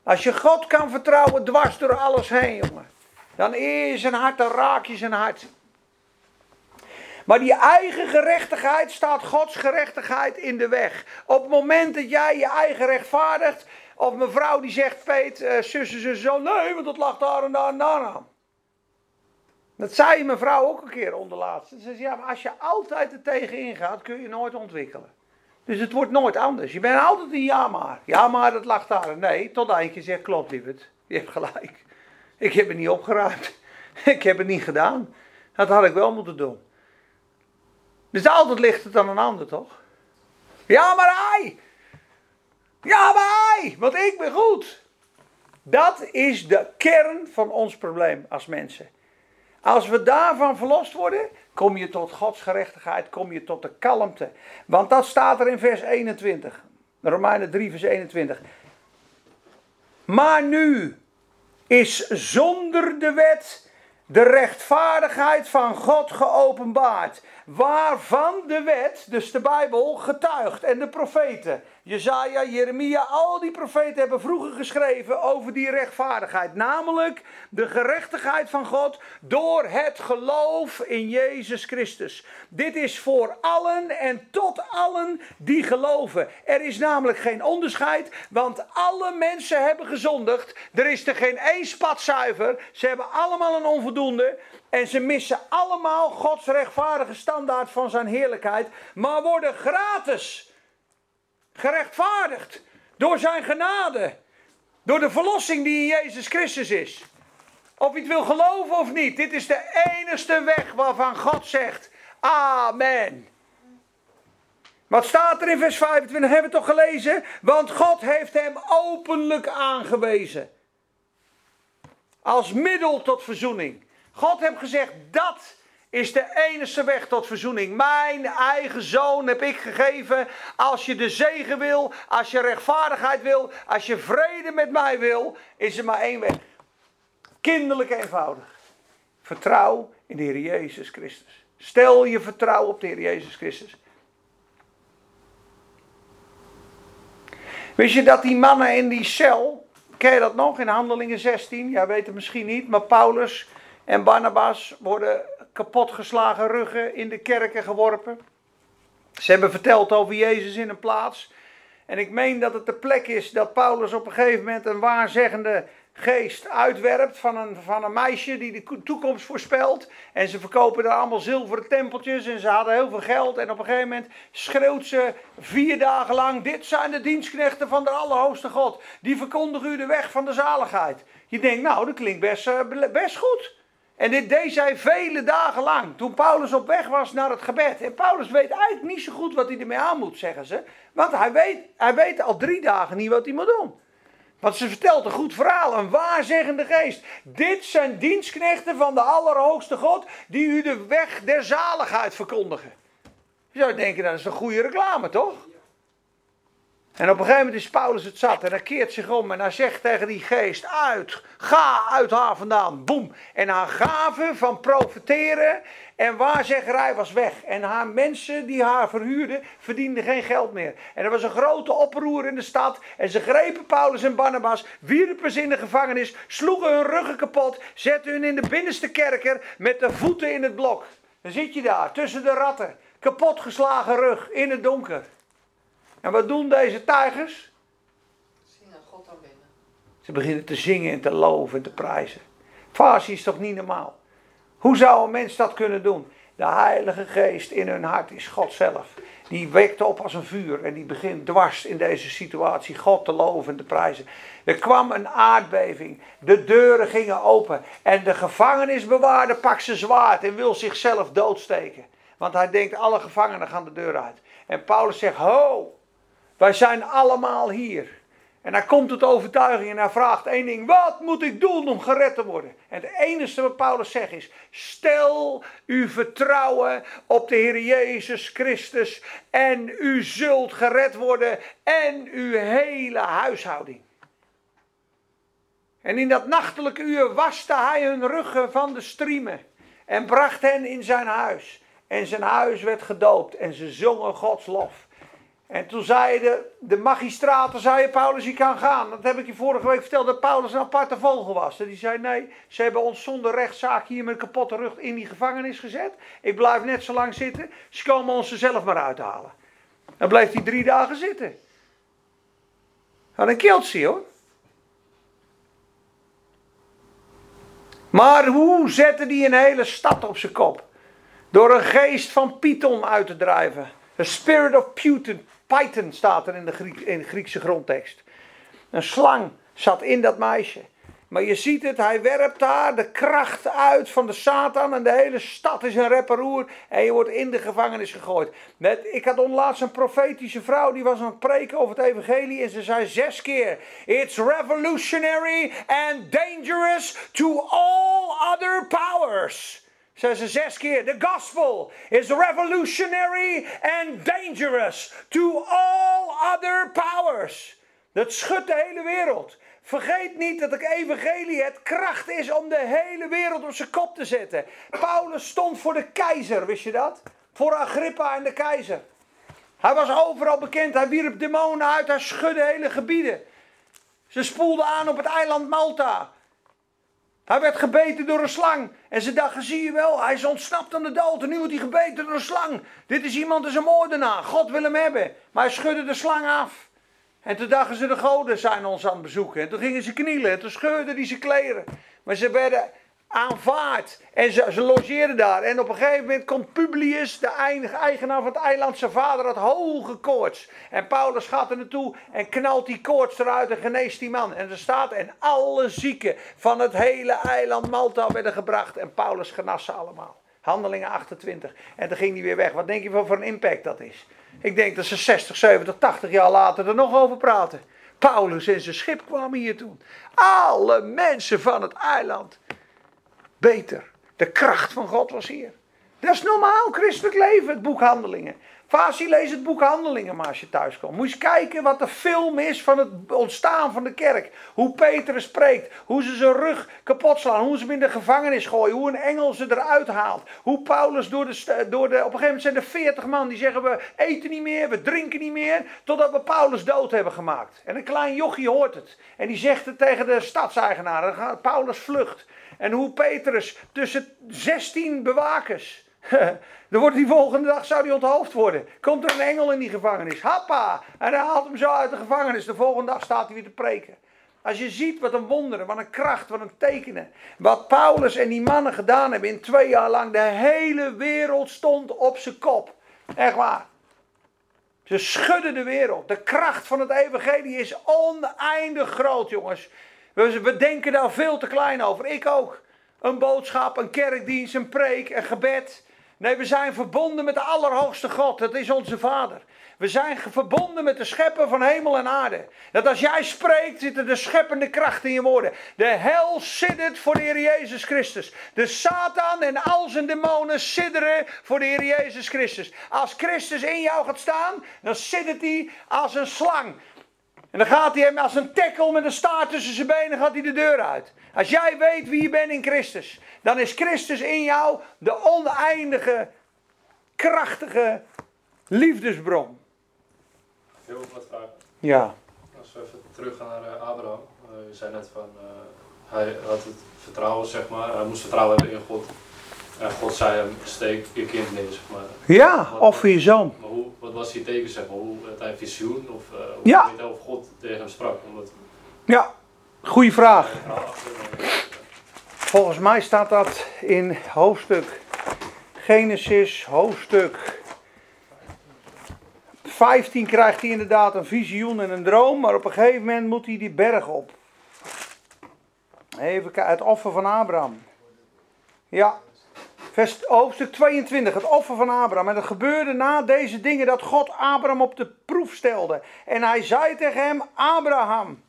A: Als je God kan vertrouwen dwars door alles heen, jongen. Dan is zijn hart, dan raak je zijn hart. Maar die eigen gerechtigheid staat Gods gerechtigheid in de weg. Op het moment dat jij je eigen rechtvaardigt, of mevrouw die zegt, Peet, uh, zussen, zus, zo, nee, want dat lag daar en daar en daar aan. Dat zei mevrouw ook een keer onderlaatst. Ze zei, ja, maar als je altijd er tegenin gaat, kun je nooit ontwikkelen. Dus het wordt nooit anders. Je bent altijd een ja maar. Ja maar, dat lag daar. Nee, tot eindje zegt, klopt lieverd. Je hebt gelijk. Ik heb het niet opgeruimd. Ik heb het niet gedaan. Dat had ik wel moeten doen. Dus altijd ligt het aan een ander, toch? Ja, maar hij. Ja, maar hij. Want ik ben goed. Dat is de kern van ons probleem als mensen. Als we daarvan verlost worden, kom je tot Gods gerechtigheid, kom je tot de kalmte. Want dat staat er in vers 21. Romeinen 3, vers 21. Maar nu is zonder de wet de rechtvaardigheid van God geopenbaard. Waarvan de wet, dus de Bijbel, getuigt. En de profeten. Jezaja, Jeremia, al die profeten hebben vroeger geschreven over die rechtvaardigheid. Namelijk de gerechtigheid van God door het geloof in Jezus Christus. Dit is voor allen en tot allen die geloven. Er is namelijk geen onderscheid, want alle mensen hebben gezondigd. Er is er geen één spat zuiver. Ze hebben allemaal een onvoldoende. En ze missen allemaal Gods rechtvaardige standaard van zijn heerlijkheid. Maar worden gratis gerechtvaardigd door zijn genade. Door de verlossing die in Jezus Christus is. Of je het wil geloven of niet. Dit is de enige weg waarvan God zegt. Amen. Wat staat er in vers 25? Hebben we toch gelezen? Want God heeft hem openlijk aangewezen. Als middel tot verzoening. God heeft gezegd, dat is de enige weg tot verzoening. Mijn eigen zoon heb ik gegeven. Als je de zegen wil, als je rechtvaardigheid wil, als je vrede met mij wil, is er maar één weg. Kinderlijk eenvoudig. Vertrouw in de Heer Jezus Christus. Stel je vertrouwen op de Heer Jezus Christus. Wist je dat die mannen in die cel, ken je dat nog in Handelingen 16? Ja, weet het misschien niet, maar Paulus en Barnabas worden kapotgeslagen ruggen in de kerken geworpen. Ze hebben verteld over Jezus in een plaats. En ik meen dat het de plek is dat Paulus op een gegeven moment een waarzeggende geest uitwerpt van een, van een meisje die de toekomst voorspelt. En ze verkopen daar allemaal zilveren tempeltjes en ze hadden heel veel geld. En op een gegeven moment schreeuwt ze vier dagen lang: Dit zijn de dienstknechten van de Allerhoogste God. Die verkondigen u de weg van de zaligheid. Je denkt, nou, dat klinkt best, eh, best goed. En dit deed zij vele dagen lang. Toen Paulus op weg was naar het gebed. En Paulus weet eigenlijk niet zo goed wat hij ermee aan moet, zeggen ze. Want hij weet, hij weet al drie dagen niet wat hij moet doen. Want ze vertelt een goed verhaal, een waarzeggende geest. Dit zijn dienstknechten van de Allerhoogste God die u de weg der zaligheid verkondigen. Je zou denken, dat is een goede reclame, toch? En op een gegeven moment is Paulus het zat en hij keert zich om en hij zegt tegen die geest: Uit, ga uit haar vandaan. Boem. En haar gave van profeteren en waarzeggerij was weg. En haar mensen die haar verhuurden verdienden geen geld meer. En er was een grote oproer in de stad. En ze grepen Paulus en Barnabas, wierpen ze in de gevangenis, sloegen hun ruggen kapot, zetten hun in de binnenste kerker met de voeten in het blok. Dan zit je daar tussen de ratten, kapotgeslagen rug in het donker. En wat doen deze tijgers?
F: Zingen God aanbidden.
A: Ze beginnen te zingen en te loven en te prijzen. Fasie is toch niet normaal? Hoe zou een mens dat kunnen doen? De Heilige Geest in hun hart is God zelf. Die wekt op als een vuur en die begint dwars in deze situatie God te loven en te prijzen. Er kwam een aardbeving, de deuren gingen open en de gevangenisbewaarder pakt zijn zwaard en wil zichzelf doodsteken. Want hij denkt alle gevangenen gaan de deur uit. En Paulus zegt, ho, wij zijn allemaal hier. En hij komt tot overtuiging en hij vraagt één ding: wat moet ik doen om gered te worden? En het enige wat Paulus zegt is: stel uw vertrouwen op de Heer Jezus Christus en u zult gered worden en uw hele huishouding. En in dat nachtelijke uur waste hij hun ruggen van de striemen en bracht hen in zijn huis. En zijn huis werd gedoopt en ze zongen Gods lof. En toen zeiden de, magistraten, zei Paulus, je kan gaan. Dat heb ik je vorige week verteld, dat Paulus een aparte vogel was. En die zei, nee, ze hebben ons zonder rechtszaak hier met een kapotte rug in die gevangenis gezet. Ik blijf net zo lang zitten, ze komen ons er zelf maar uithalen. Dan bleef hij drie dagen zitten. Wat een keeltje hoor. Maar hoe zette die een hele stad op zijn kop? Door een geest van Python uit te drijven. The spirit of Python, Python staat er in de, Griek, Griekse grondtekst. Een slang zat in dat meisje. Maar je ziet het, hij werpt daar de kracht uit van de Satan en de hele stad is een reparoer en je wordt in de gevangenis gegooid. Met, ik had onlaatst een profetische vrouw die was aan het preken over het evangelie en ze zei zes keer: It's revolutionary and dangerous to all other powers. Zeggen ze zes keer. The gospel is revolutionary and dangerous to all other powers. Dat schudt de hele wereld. Vergeet niet dat het evangelie het kracht is om de hele wereld op zijn kop te zetten. Paulus stond voor de keizer, wist je dat? Voor Agrippa en de keizer. Hij was overal bekend, hij wierp demonen uit, hij schudde hele gebieden. Ze spoelden aan op het eiland Malta. Hij werd gebeten door een slang. En ze dachten, zie je wel, hij is ontsnapt aan de dood. En nu wordt hij gebeten door een slang. Dit is iemand, is een moordenaar. God wil hem hebben. Maar hij schudde de slang af. En toen dachten ze, de goden zijn ons aan het bezoeken. En toen gingen ze knielen. En toen scheurden die ze kleren. Maar ze werden aanvaard. En ze, logeerden daar. En op een gegeven moment komt Publius, de eigenaar van het eiland. Zijn vader had hoge koorts. En Paulus gaat er naartoe en knalt die koorts eruit en geneest die man. En er staat, en alle zieken van het hele eiland Malta werden gebracht. En Paulus genas ze allemaal. Handelingen 28. En toen ging hij weer weg. Wat denk je van voor een impact dat is? Ik denk dat ze 60, 70, 80 jaar later er nog over praten. Paulus en zijn schip kwamen hier toen. Alle mensen van het eiland. Beter. De kracht van God was hier. Dat is normaal christelijk leven, het boek Handelingen. Fasi, lees het boek Handelingen maar als je thuis komt. Moet je eens kijken wat de film is van het ontstaan van de kerk. Hoe Petrus spreekt. Hoe ze zijn rug kapot slaan. Hoe ze hem in de gevangenis gooien. Hoe een engel ze eruit haalt. Hoe Paulus door de, door de... Op een gegeven moment zijn er veertig man die zeggen we eten niet meer. We drinken niet meer. Totdat we Paulus dood hebben gemaakt. En een klein jochie hoort het. En die zegt het tegen de stadseigenaar. Paulus vlucht. En hoe Petrus tussen 16 bewakers dan wordt die volgende dag zou die onthoofd worden. Komt er een engel in die gevangenis. Happa! En hij haalt hem zo uit de gevangenis. De volgende dag staat hij weer te preken. Als je ziet wat een wonderen, wat een kracht, wat een tekenen. Wat Paulus en die mannen gedaan hebben in twee jaar lang. De hele wereld stond op zijn kop. Echt waar. Ze schudden de wereld. De kracht van het evangelie is oneindig groot, jongens. We, we denken daar veel te klein over. Ik ook. Een boodschap, een kerkdienst, een preek, een gebed. Nee, we zijn verbonden met de Allerhoogste God. Dat is onze Vader. We zijn verbonden met de schepper van hemel en aarde. Dat als jij spreekt, zit er de scheppende kracht in je woorden. De hel siddert voor de Heer Jezus Christus. De Satan en al zijn demonen sidderen voor de Heer Jezus Christus. Als Christus in jou gaat staan, dan siddert hij als een slang. En dan gaat hij hem als een tekkel met een staart tussen zijn benen gaat hij de deur uit. Als jij weet wie je bent in Christus, dan is Christus in jou de oneindige, krachtige liefdesbron.
D: Heel wat vragen.
A: Ja.
D: Als we even teruggaan naar uh, Abraham. Uh, je zei net van, uh, hij had het vertrouwen, zeg maar. Hij moest vertrouwen hebben in God. En God zei hem, steek je kind neer, zeg maar.
A: Ja, of voor je zoon.
D: Maar hoe, wat was die teken, zeg maar? Hoe, had hij visioen? Of hoe
A: ja.
D: weet of God tegen hem sprak? Omdat,
A: ja, goede vraag. Volgens mij staat dat in hoofdstuk Genesis, hoofdstuk 15 krijgt hij inderdaad een visioen en een droom, maar op een gegeven moment moet hij die berg op. Even kijken, het offer van Abraham. Ja, vers, hoofdstuk 22, het offer van Abraham. En het gebeurde na deze dingen dat God Abraham op de proef stelde. En hij zei tegen hem, Abraham.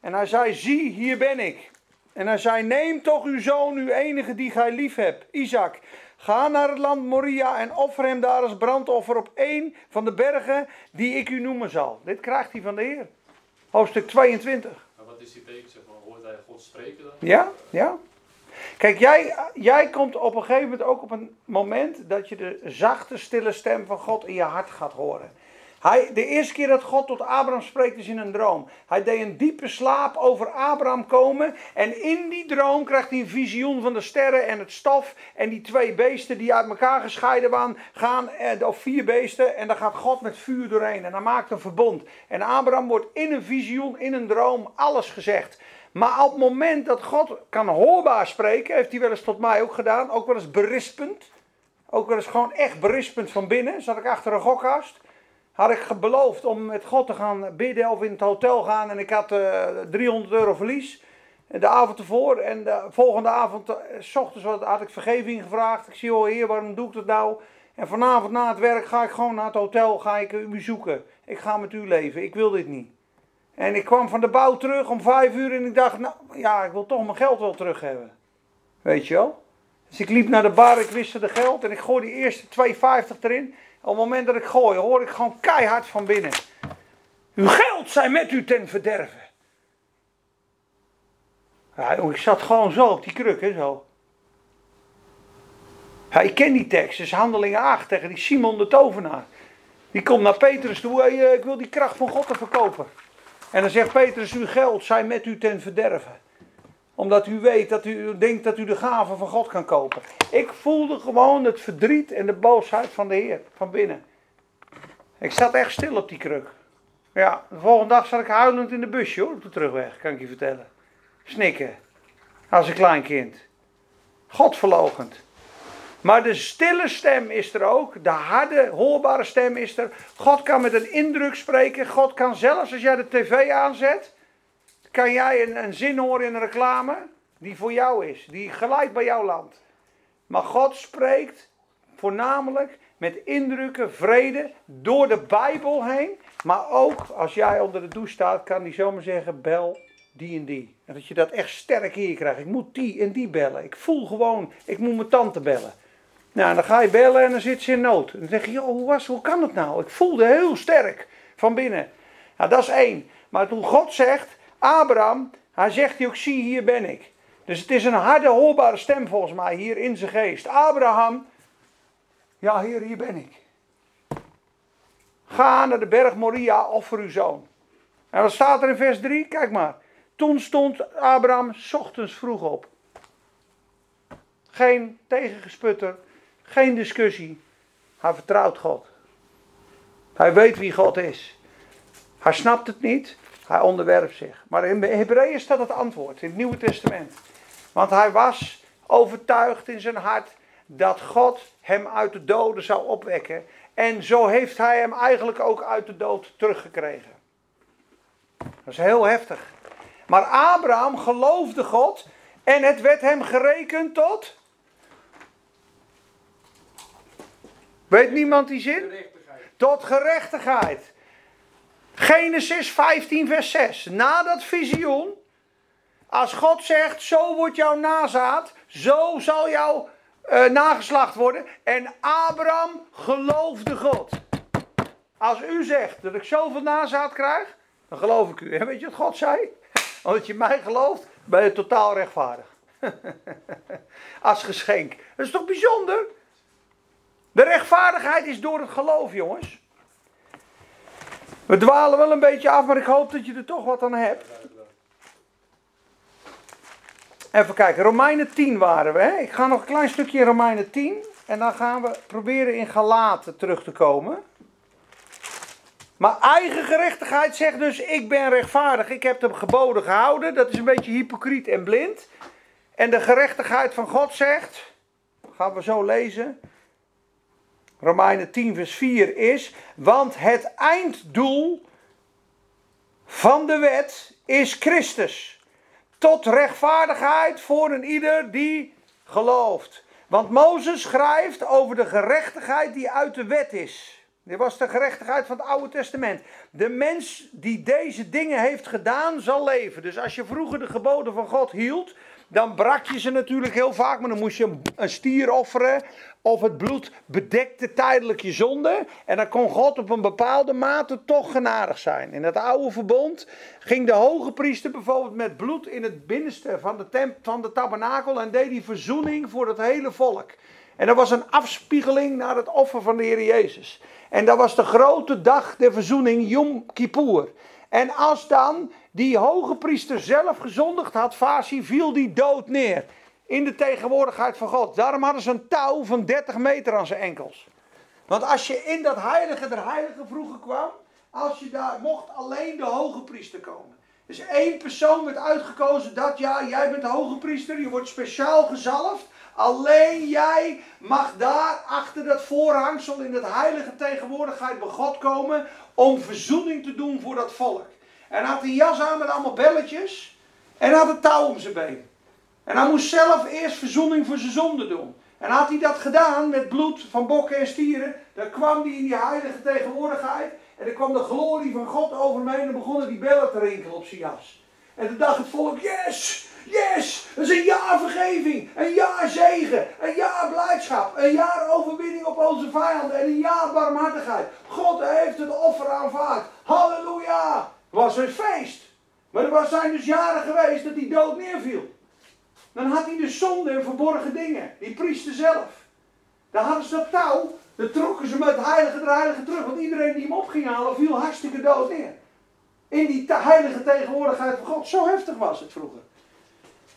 A: En hij zei, zie, hier ben ik. En hij zei, neem toch uw zoon, uw enige die gij lief hebt, Isaac. Ga naar het land Moria en offer hem daar als brandoffer op één van de bergen die ik u noemen zal. Dit krijgt hij van de Heer. Hoofdstuk 22.
D: Maar wat is die teken, zeg maar? Hoort hij God spreken dan?
A: Ja, ja. Kijk, jij, jij komt op een gegeven moment ook op een moment dat je de zachte, stille stem van God in je hart gaat horen. Hij, de eerste keer dat God tot Abraham spreekt is in een droom. Hij deed een diepe slaap over Abraham komen. En in die droom krijgt hij een visioen van de sterren en het stof. En die twee beesten die uit elkaar gescheiden waren, gaan, eh, of vier beesten. En daar gaat God met vuur doorheen. En hij maakt een verbond. En Abraham wordt in een visioen, in een droom, alles gezegd. Maar op het moment dat God kan hoorbaar spreken, heeft hij wel eens tot mij ook gedaan. Ook wel eens berispend. Ook wel eens gewoon echt berispend van binnen. Zat ik achter een gokkast had ik beloofd om met God te gaan bidden of in het hotel gaan. En ik had uh, 300 euro verlies de avond ervoor. En de volgende avond, uh, s ochtends had ik vergeving gevraagd. Ik zie, oh heer, waarom doe ik dat nou? En vanavond na het werk ga ik gewoon naar het hotel, ga ik u zoeken. Ik ga met u leven, ik wil dit niet. En ik kwam van de bouw terug om vijf uur en ik dacht, nou ja, ik wil toch mijn geld wel terug hebben. Weet je wel? Dus ik liep naar de bar, ik wisselde geld en ik gooi die eerste 2,50 erin. Op het moment dat ik gooi, hoor ik gewoon keihard van binnen. Uw geld zijn met u ten verderven. Ja, ik zat gewoon zo op die kruk, hè, zo. Ja, ik ken die tekst, dus Handelingen 8 tegen die Simon de tovenaar. Die komt naar Petrus toe, eh, ik wil die kracht van God te verkopen. En dan zegt Petrus, uw geld zijn met u ten verderven. Omdat u weet dat u denkt dat u de gave van God kan kopen. Ik voelde gewoon het verdriet en de boosheid van de Heer, van binnen. Ik zat echt stil op die kruk. Ja, de volgende dag zat ik huilend in de busje hoor, op de terugweg, kan ik je vertellen. Snikken, als een klein kind. Godverlogend. Maar de stille stem is er ook. De harde, hoorbare stem is er. God kan met een indruk spreken. God kan zelfs als jij de tv aanzet. Kan jij een, een zin horen in een reclame. Die voor jou is. Die gelijk bij jouw land. Maar God spreekt voornamelijk met indrukken, vrede. Door de Bijbel heen. Maar ook als jij onder de douche staat. Kan hij zomaar zeggen. Bel die en die. En dat je dat echt sterk hier krijgt. Ik moet die en die bellen. Ik voel gewoon. Ik moet mijn tante bellen. Nou, dan ga je bellen en dan zit ze in nood. Dan zeg je, joh, hoe, was, hoe kan het nou? Ik voelde heel sterk van binnen. Nou, dat is één. Maar toen God zegt, Abraham, hij zegt hij ook, zie hier ben ik. Dus het is een harde, hoorbare stem volgens mij hier in zijn geest. Abraham, ja heer, hier ben ik. Ga naar de berg Moria, offer uw zoon. En wat staat er in vers 3? Kijk maar. Toen stond Abraham ochtends vroeg op. Geen tegengesputter, geen discussie. Hij vertrouwt God. Hij weet wie God is. Hij snapt het niet. Hij onderwerpt zich. Maar in Hebreeën staat het antwoord in het Nieuwe Testament. Want hij was overtuigd in zijn hart dat God hem uit de doden zou opwekken. En zo heeft hij hem eigenlijk ook uit de dood teruggekregen. Dat is heel heftig. Maar Abraham geloofde God en het werd hem gerekend tot Weet niemand die zin?
C: Gerechtigheid.
A: Tot gerechtigheid. Genesis 15, vers 6. Na dat visioen, als God zegt: Zo wordt jouw nazaad, zo zal jouw eh, nageslacht worden. En Abraham geloofde God. Als u zegt dat ik zoveel nazaad krijg, dan geloof ik u. En weet je wat God zei? Omdat je mij gelooft, ben je totaal rechtvaardig. Als geschenk. Dat is toch bijzonder? De rechtvaardigheid is door het geloof, jongens. We dwalen wel een beetje af, maar ik hoop dat je er toch wat aan hebt. Even kijken, Romeinen 10 waren we. Hè? Ik ga nog een klein stukje in Romeinen 10. En dan gaan we proberen in Galaten terug te komen. Maar eigen gerechtigheid zegt dus: Ik ben rechtvaardig. Ik heb de geboden gehouden. Dat is een beetje hypocriet en blind. En de gerechtigheid van God zegt. Gaan we zo lezen. Romeinen 10, vers 4 is. Want het einddoel van de wet is Christus. Tot rechtvaardigheid voor een ieder die gelooft. Want Mozes schrijft over de gerechtigheid die uit de wet is. Dit was de gerechtigheid van het Oude Testament. De mens die deze dingen heeft gedaan, zal leven. Dus als je vroeger de geboden van God hield, dan brak je ze natuurlijk heel vaak, maar dan moest je een stier offeren. Of het bloed bedekte tijdelijk je zonde. En dan kon God op een bepaalde mate toch genadig zijn. In het oude verbond ging de hoge priester bijvoorbeeld met bloed in het binnenste van de, van de tabernakel. En deed die verzoening voor het hele volk. En dat was een afspiegeling naar het offer van de Heer Jezus. En dat was de grote dag der verzoening, Yom Kippur. En als dan die hoge priester zelf gezondigd had, viel die dood neer. In de tegenwoordigheid van God. Daarom hadden ze een touw van 30 meter aan zijn enkels. Want als je in dat heilige der heiligen vroeger kwam, als je daar mocht alleen de hoge priester komen. Dus één persoon werd uitgekozen dat jaar, jij bent de hoge priester, je wordt speciaal gezalfd. Alleen jij mag daar achter dat voorhangsel in dat heilige tegenwoordigheid bij God komen om verzoening te doen voor dat volk. En had een jas aan met allemaal belletjes en had een touw om zijn been. En hij moest zelf eerst verzoening voor zijn zonde doen. En had hij dat gedaan met bloed van bokken en stieren, dan kwam hij in die heilige tegenwoordigheid. En dan kwam de glorie van God over hem heen en begonnen die bellen te rinkelen op zijn jas. En toen dacht het volk, yes, yes, dat is een jaar vergeving, een jaar zegen, een jaar blijdschap, een jaar overwinning op onze vijanden en een jaar barmhartigheid. God heeft het offer aanvaard. Halleluja. Het was een feest. Maar er zijn dus jaren geweest dat hij dood neerviel. Dan had hij de zonde en verborgen dingen. Die priester zelf. Dan hadden ze dat touw. Dan trokken ze met heilige de heilige terug. Want iedereen die hem op ging halen viel hartstikke dood neer. In die heilige tegenwoordigheid van God. Zo heftig was het vroeger.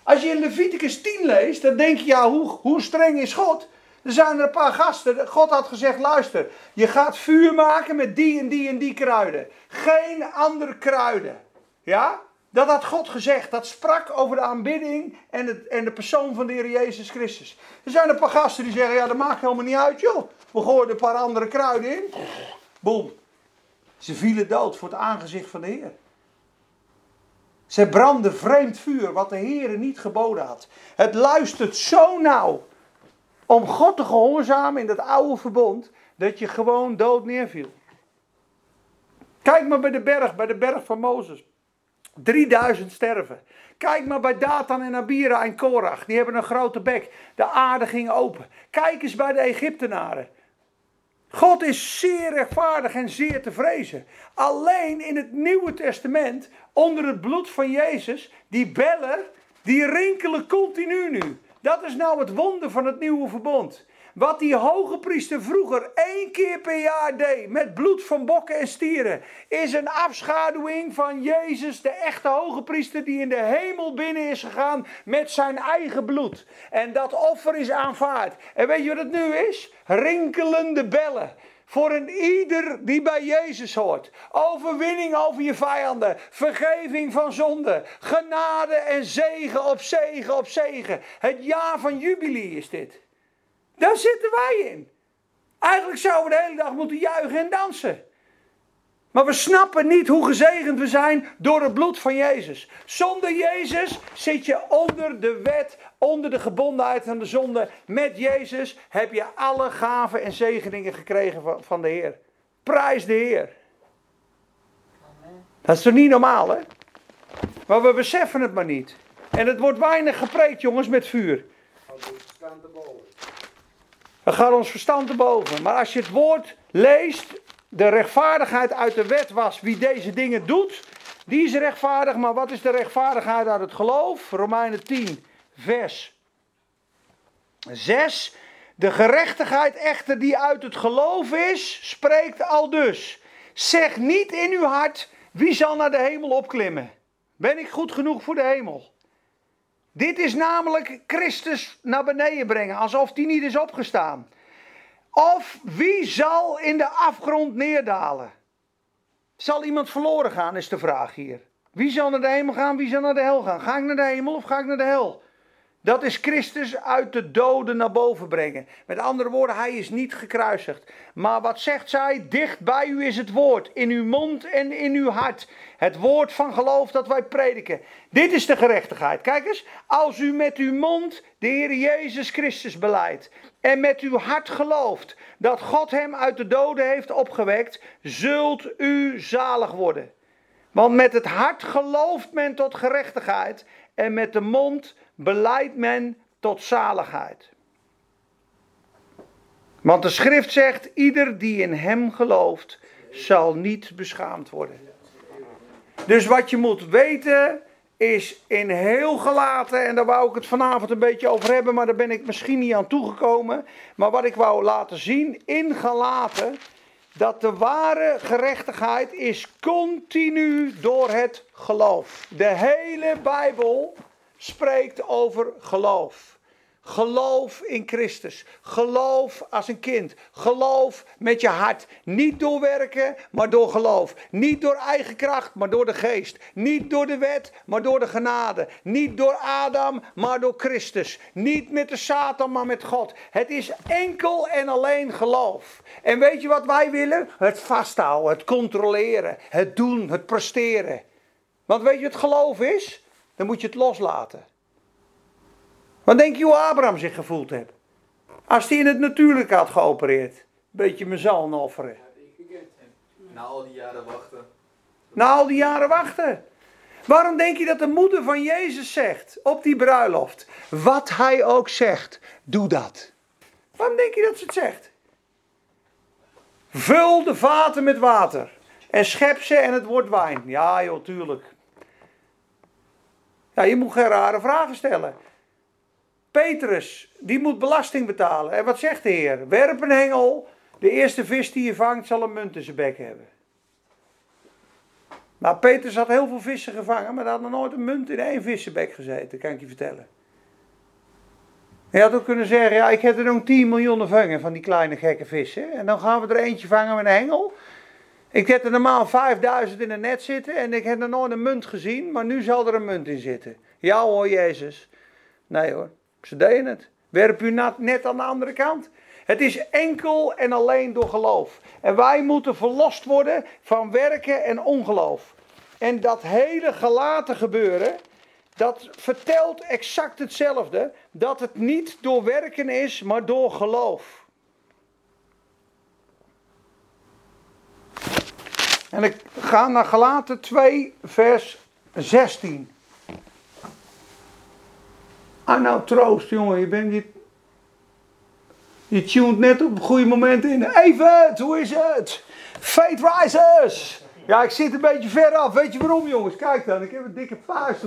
A: Als je in Leviticus 10 leest, dan denk je, ja, hoe, hoe streng is God? Er zijn er een paar gasten. God had gezegd: luister, je gaat vuur maken met die en die en die kruiden. Geen andere kruiden. Ja? Dat had God gezegd. Dat sprak over de aanbidding en, het, en de persoon van de Heer Jezus Christus. Er zijn een paar gasten die zeggen: ja, dat maakt helemaal niet uit, joh. We gooien een paar andere kruiden in. Boom. Ze vielen dood voor het aangezicht van de Heer. Ze brandden vreemd vuur, wat de Heer niet geboden had. Het luistert zo nauw om God te gehoorzamen in dat oude verbond, dat je gewoon dood neerviel. Kijk maar bij de berg, bij de berg van Mozes. 3000 sterven. Kijk maar bij Datan en Abira en Korach. Die hebben een grote bek. De aarde ging open. Kijk eens bij de Egyptenaren. God is zeer rechtvaardig en zeer te vrezen. Alleen in het Nieuwe Testament, onder het bloed van Jezus, die bellen, die rinkelen continu nu. Dat is nou het wonder van het nieuwe verbond. Wat die hoge priester vroeger één keer per jaar deed met bloed van bokken en stieren, is een afschaduwing van Jezus, de echte hoge priester die in de hemel binnen is gegaan met zijn eigen bloed. En dat offer is aanvaard. En weet je wat het nu is? Rinkelende bellen. Voor een ieder die bij Jezus hoort. Overwinning over je vijanden. Vergeving van zonde. Genade en zegen op zegen op zegen. Het jaar van jubilee is dit. Daar zitten wij in. Eigenlijk zouden we de hele dag moeten juichen en dansen. Maar we snappen niet hoe gezegend we zijn door het bloed van Jezus. Zonder Jezus zit je onder de wet, onder de gebondenheid van de zonde. Met Jezus heb je alle gaven en zegeningen gekregen van, van de Heer. Prijs de Heer. Dat is toch niet normaal, hè? Maar we beseffen het maar niet. En het wordt weinig gepreekt, jongens, met vuur. Het gaat ons verstand te boven. Maar als je het woord leest, de rechtvaardigheid uit de wet was wie deze dingen doet, die is rechtvaardig. Maar wat is de rechtvaardigheid uit het geloof? Romeinen 10, vers 6. De gerechtigheid echter die uit het geloof is, spreekt al dus. Zeg niet in uw hart, wie zal naar de hemel opklimmen? Ben ik goed genoeg voor de hemel? Dit is namelijk Christus naar beneden brengen, alsof hij niet is opgestaan. Of wie zal in de afgrond neerdalen? Zal iemand verloren gaan, is de vraag hier. Wie zal naar de hemel gaan, wie zal naar de hel gaan? Ga ik naar de hemel of ga ik naar de hel? Dat is Christus uit de doden naar boven brengen. Met andere woorden, hij is niet gekruisigd. Maar wat zegt zij? Dicht bij u is het woord, in uw mond en in uw hart. Het woord van geloof dat wij prediken. Dit is de gerechtigheid. Kijk eens, als u met uw mond de Heer Jezus Christus beleidt en met uw hart gelooft dat God hem uit de doden heeft opgewekt, zult u zalig worden. Want met het hart gelooft men tot gerechtigheid en met de mond beleidt men tot zaligheid. Want de schrift zegt, ieder die in hem gelooft, zal niet beschaamd worden. Dus wat je moet weten is in heel gelaten, en daar wou ik het vanavond een beetje over hebben, maar daar ben ik misschien niet aan toegekomen. Maar wat ik wou laten zien, in gelaten, dat de ware gerechtigheid is continu door het geloof. De hele Bijbel spreekt over geloof. Geloof in Christus. Geloof als een kind. Geloof met je hart. Niet door werken, maar door geloof. Niet door eigen kracht, maar door de geest. Niet door de wet, maar door de genade. Niet door Adam, maar door Christus. Niet met de Satan, maar met God. Het is enkel en alleen geloof. En weet je wat wij willen? Het vasthouden, het controleren, het doen, het presteren. Want weet je wat geloof is? Dan moet je het loslaten. Wat denk je hoe Abraham zich gevoeld heeft? Als hij in het natuurlijke had geopereerd. Beetje mijn offeren.
B: Na al die jaren wachten.
A: Na al die jaren wachten. Waarom denk je dat de moeder van Jezus zegt op die bruiloft? Wat hij ook zegt, doe dat. Waarom denk je dat ze het zegt? Vul de vaten met water en schep ze en het wordt wijn. Ja joh, tuurlijk. Ja, je moet geen rare vragen stellen. Petrus, die moet belasting betalen. En wat zegt de Heer? Werp een hengel. De eerste vis die je vangt zal een munt in zijn bek hebben. Nou, Petrus had heel veel vissen gevangen, maar hij had nog nooit een munt in één vissenbek gezeten, kan ik je vertellen. Hij had ook kunnen zeggen, ja, ik heb er nog 10 miljoen vangen van die kleine gekke vissen. En dan gaan we er eentje vangen met een hengel. Ik heb er normaal 5000 in een net zitten en ik heb nog nooit een munt gezien, maar nu zal er een munt in zitten. Ja hoor, Jezus. Nee hoor, ze deden het. Werp u net aan de andere kant. Het is enkel en alleen door geloof. En wij moeten verlost worden van werken en ongeloof. En dat hele gelaten gebeuren, dat vertelt exact hetzelfde. Dat het niet door werken is, maar door geloof. En ik ga naar Galaten 2, vers 16. Ah, nou troost, jongen, je bent niet. Je tuned net op het goede moment in. Even, hoe is het? Fate Risers! Ja, ik zit een beetje ver af. Weet je waarom, jongens? Kijk dan, ik heb een dikke paars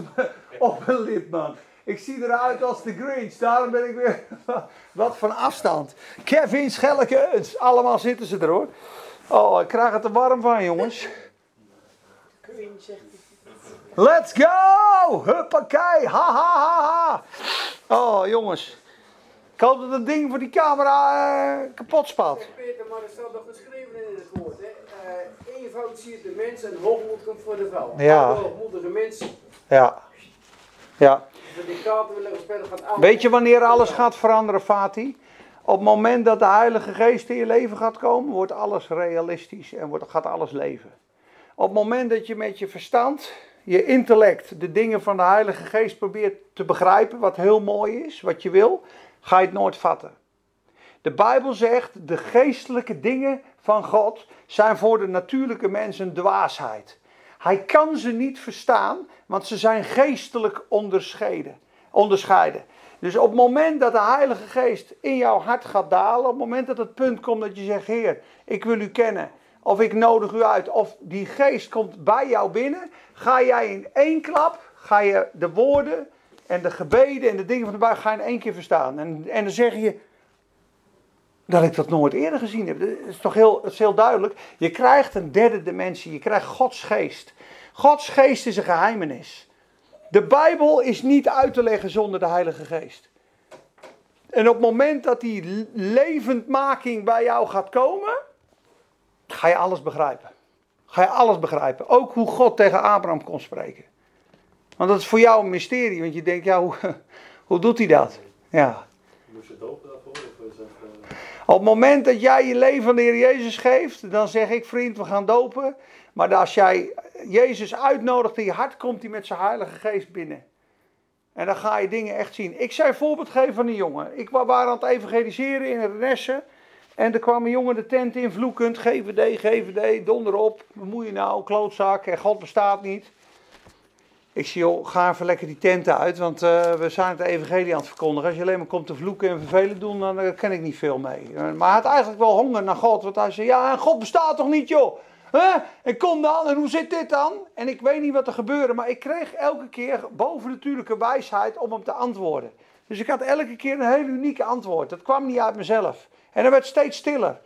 A: op, mijn lip, man. Ik zie eruit als de Grinch, daarom ben ik weer wat van afstand. Kevin Schellekens, allemaal zitten ze er hoor. Oh, ik krijg het er warm van, jongens. Let's go! Huppakee! Ha ha ha ha! Oh, jongens. Ik hoop dat het ding voor die camera uh, kapot spat.
C: Peter, maar er staat nog geschreven in het woord. Hè? Uh, eenvoud ziet de mens en hoogmoed komt voor de vrouw.
A: Ja.
C: Hoogmoedige mensen.
A: Ja. Ja.
C: De dictator.
A: Weet je wanneer alles gaat veranderen, Fati? Op het moment dat de Heilige Geest in je leven gaat komen, wordt alles realistisch en wordt, gaat alles leven. Op het moment dat je met je verstand, je intellect, de dingen van de Heilige Geest probeert te begrijpen, wat heel mooi is, wat je wil, ga je het nooit vatten. De Bijbel zegt, de geestelijke dingen van God zijn voor de natuurlijke mens een dwaasheid. Hij kan ze niet verstaan, want ze zijn geestelijk onderscheiden. onderscheiden. Dus op het moment dat de Heilige Geest in jouw hart gaat dalen, op het moment dat het punt komt dat je zegt, Heer, ik wil u kennen, of ik nodig u uit, of die geest komt bij jou binnen, ga jij in één klap, ga je de woorden en de gebeden en de dingen van de Bijbel, ga je in één keer verstaan. En, en dan zeg je, dat ik dat nooit eerder gezien heb. Dat is toch heel, is heel duidelijk. Je krijgt een derde dimensie, je krijgt Gods geest. Gods geest is een geheimenis. De Bijbel is niet uit te leggen zonder de Heilige Geest. En op het moment dat die levendmaking bij jou gaat komen, ga je alles begrijpen. Ga je alles begrijpen. Ook hoe God tegen Abraham kon spreken. Want dat is voor jou een mysterie, want je denkt, ja, hoe, hoe doet hij dat? Ja.
D: Moest je dopen daarvoor? Of is dat, uh...
A: Op het moment dat jij je leven aan de Heer Jezus geeft, dan zeg ik, vriend, we gaan dopen. Maar als jij Jezus uitnodigt in je hart, komt hij met zijn Heilige Geest binnen. En dan ga je dingen echt zien. Ik een voorbeeld geven van een jongen. Ik was aan het evangeliseren in Renesse. En er kwam een jongen de tent in, vloekend, GVD, GVD, donder op. Moet je nou, klootzak, en God bestaat niet. Ik zie, joh, ga even lekker die tent uit, want uh, we zijn het evangelie aan het verkondigen. Als je alleen maar komt te vloeken en vervelen doen, dan uh, ken ik niet veel mee. Maar hij had eigenlijk wel honger naar God, want hij zei, ja, God bestaat toch niet, joh? Huh? En kom dan, en hoe zit dit dan? En ik weet niet wat er gebeurde, maar ik kreeg elke keer bovennatuurlijke wijsheid om hem te antwoorden. Dus ik had elke keer een heel unieke antwoord. Dat kwam niet uit mezelf. En hij werd steeds stiller.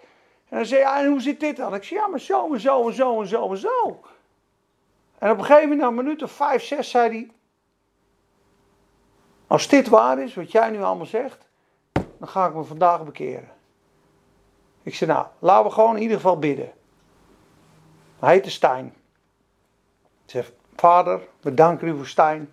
A: En dan zei hij, en hoe zit dit dan? Ik zei, ja, maar zo en zo en zo en zo en zo. En op een gegeven moment, na een minuut of vijf, zes, zei hij: Als dit waar is, wat jij nu allemaal zegt, dan ga ik me vandaag bekeren. Ik zei: Nou, laten we gewoon in ieder geval bidden. Hij heette Stijn. Ik zeg: Vader, we danken u voor Stijn.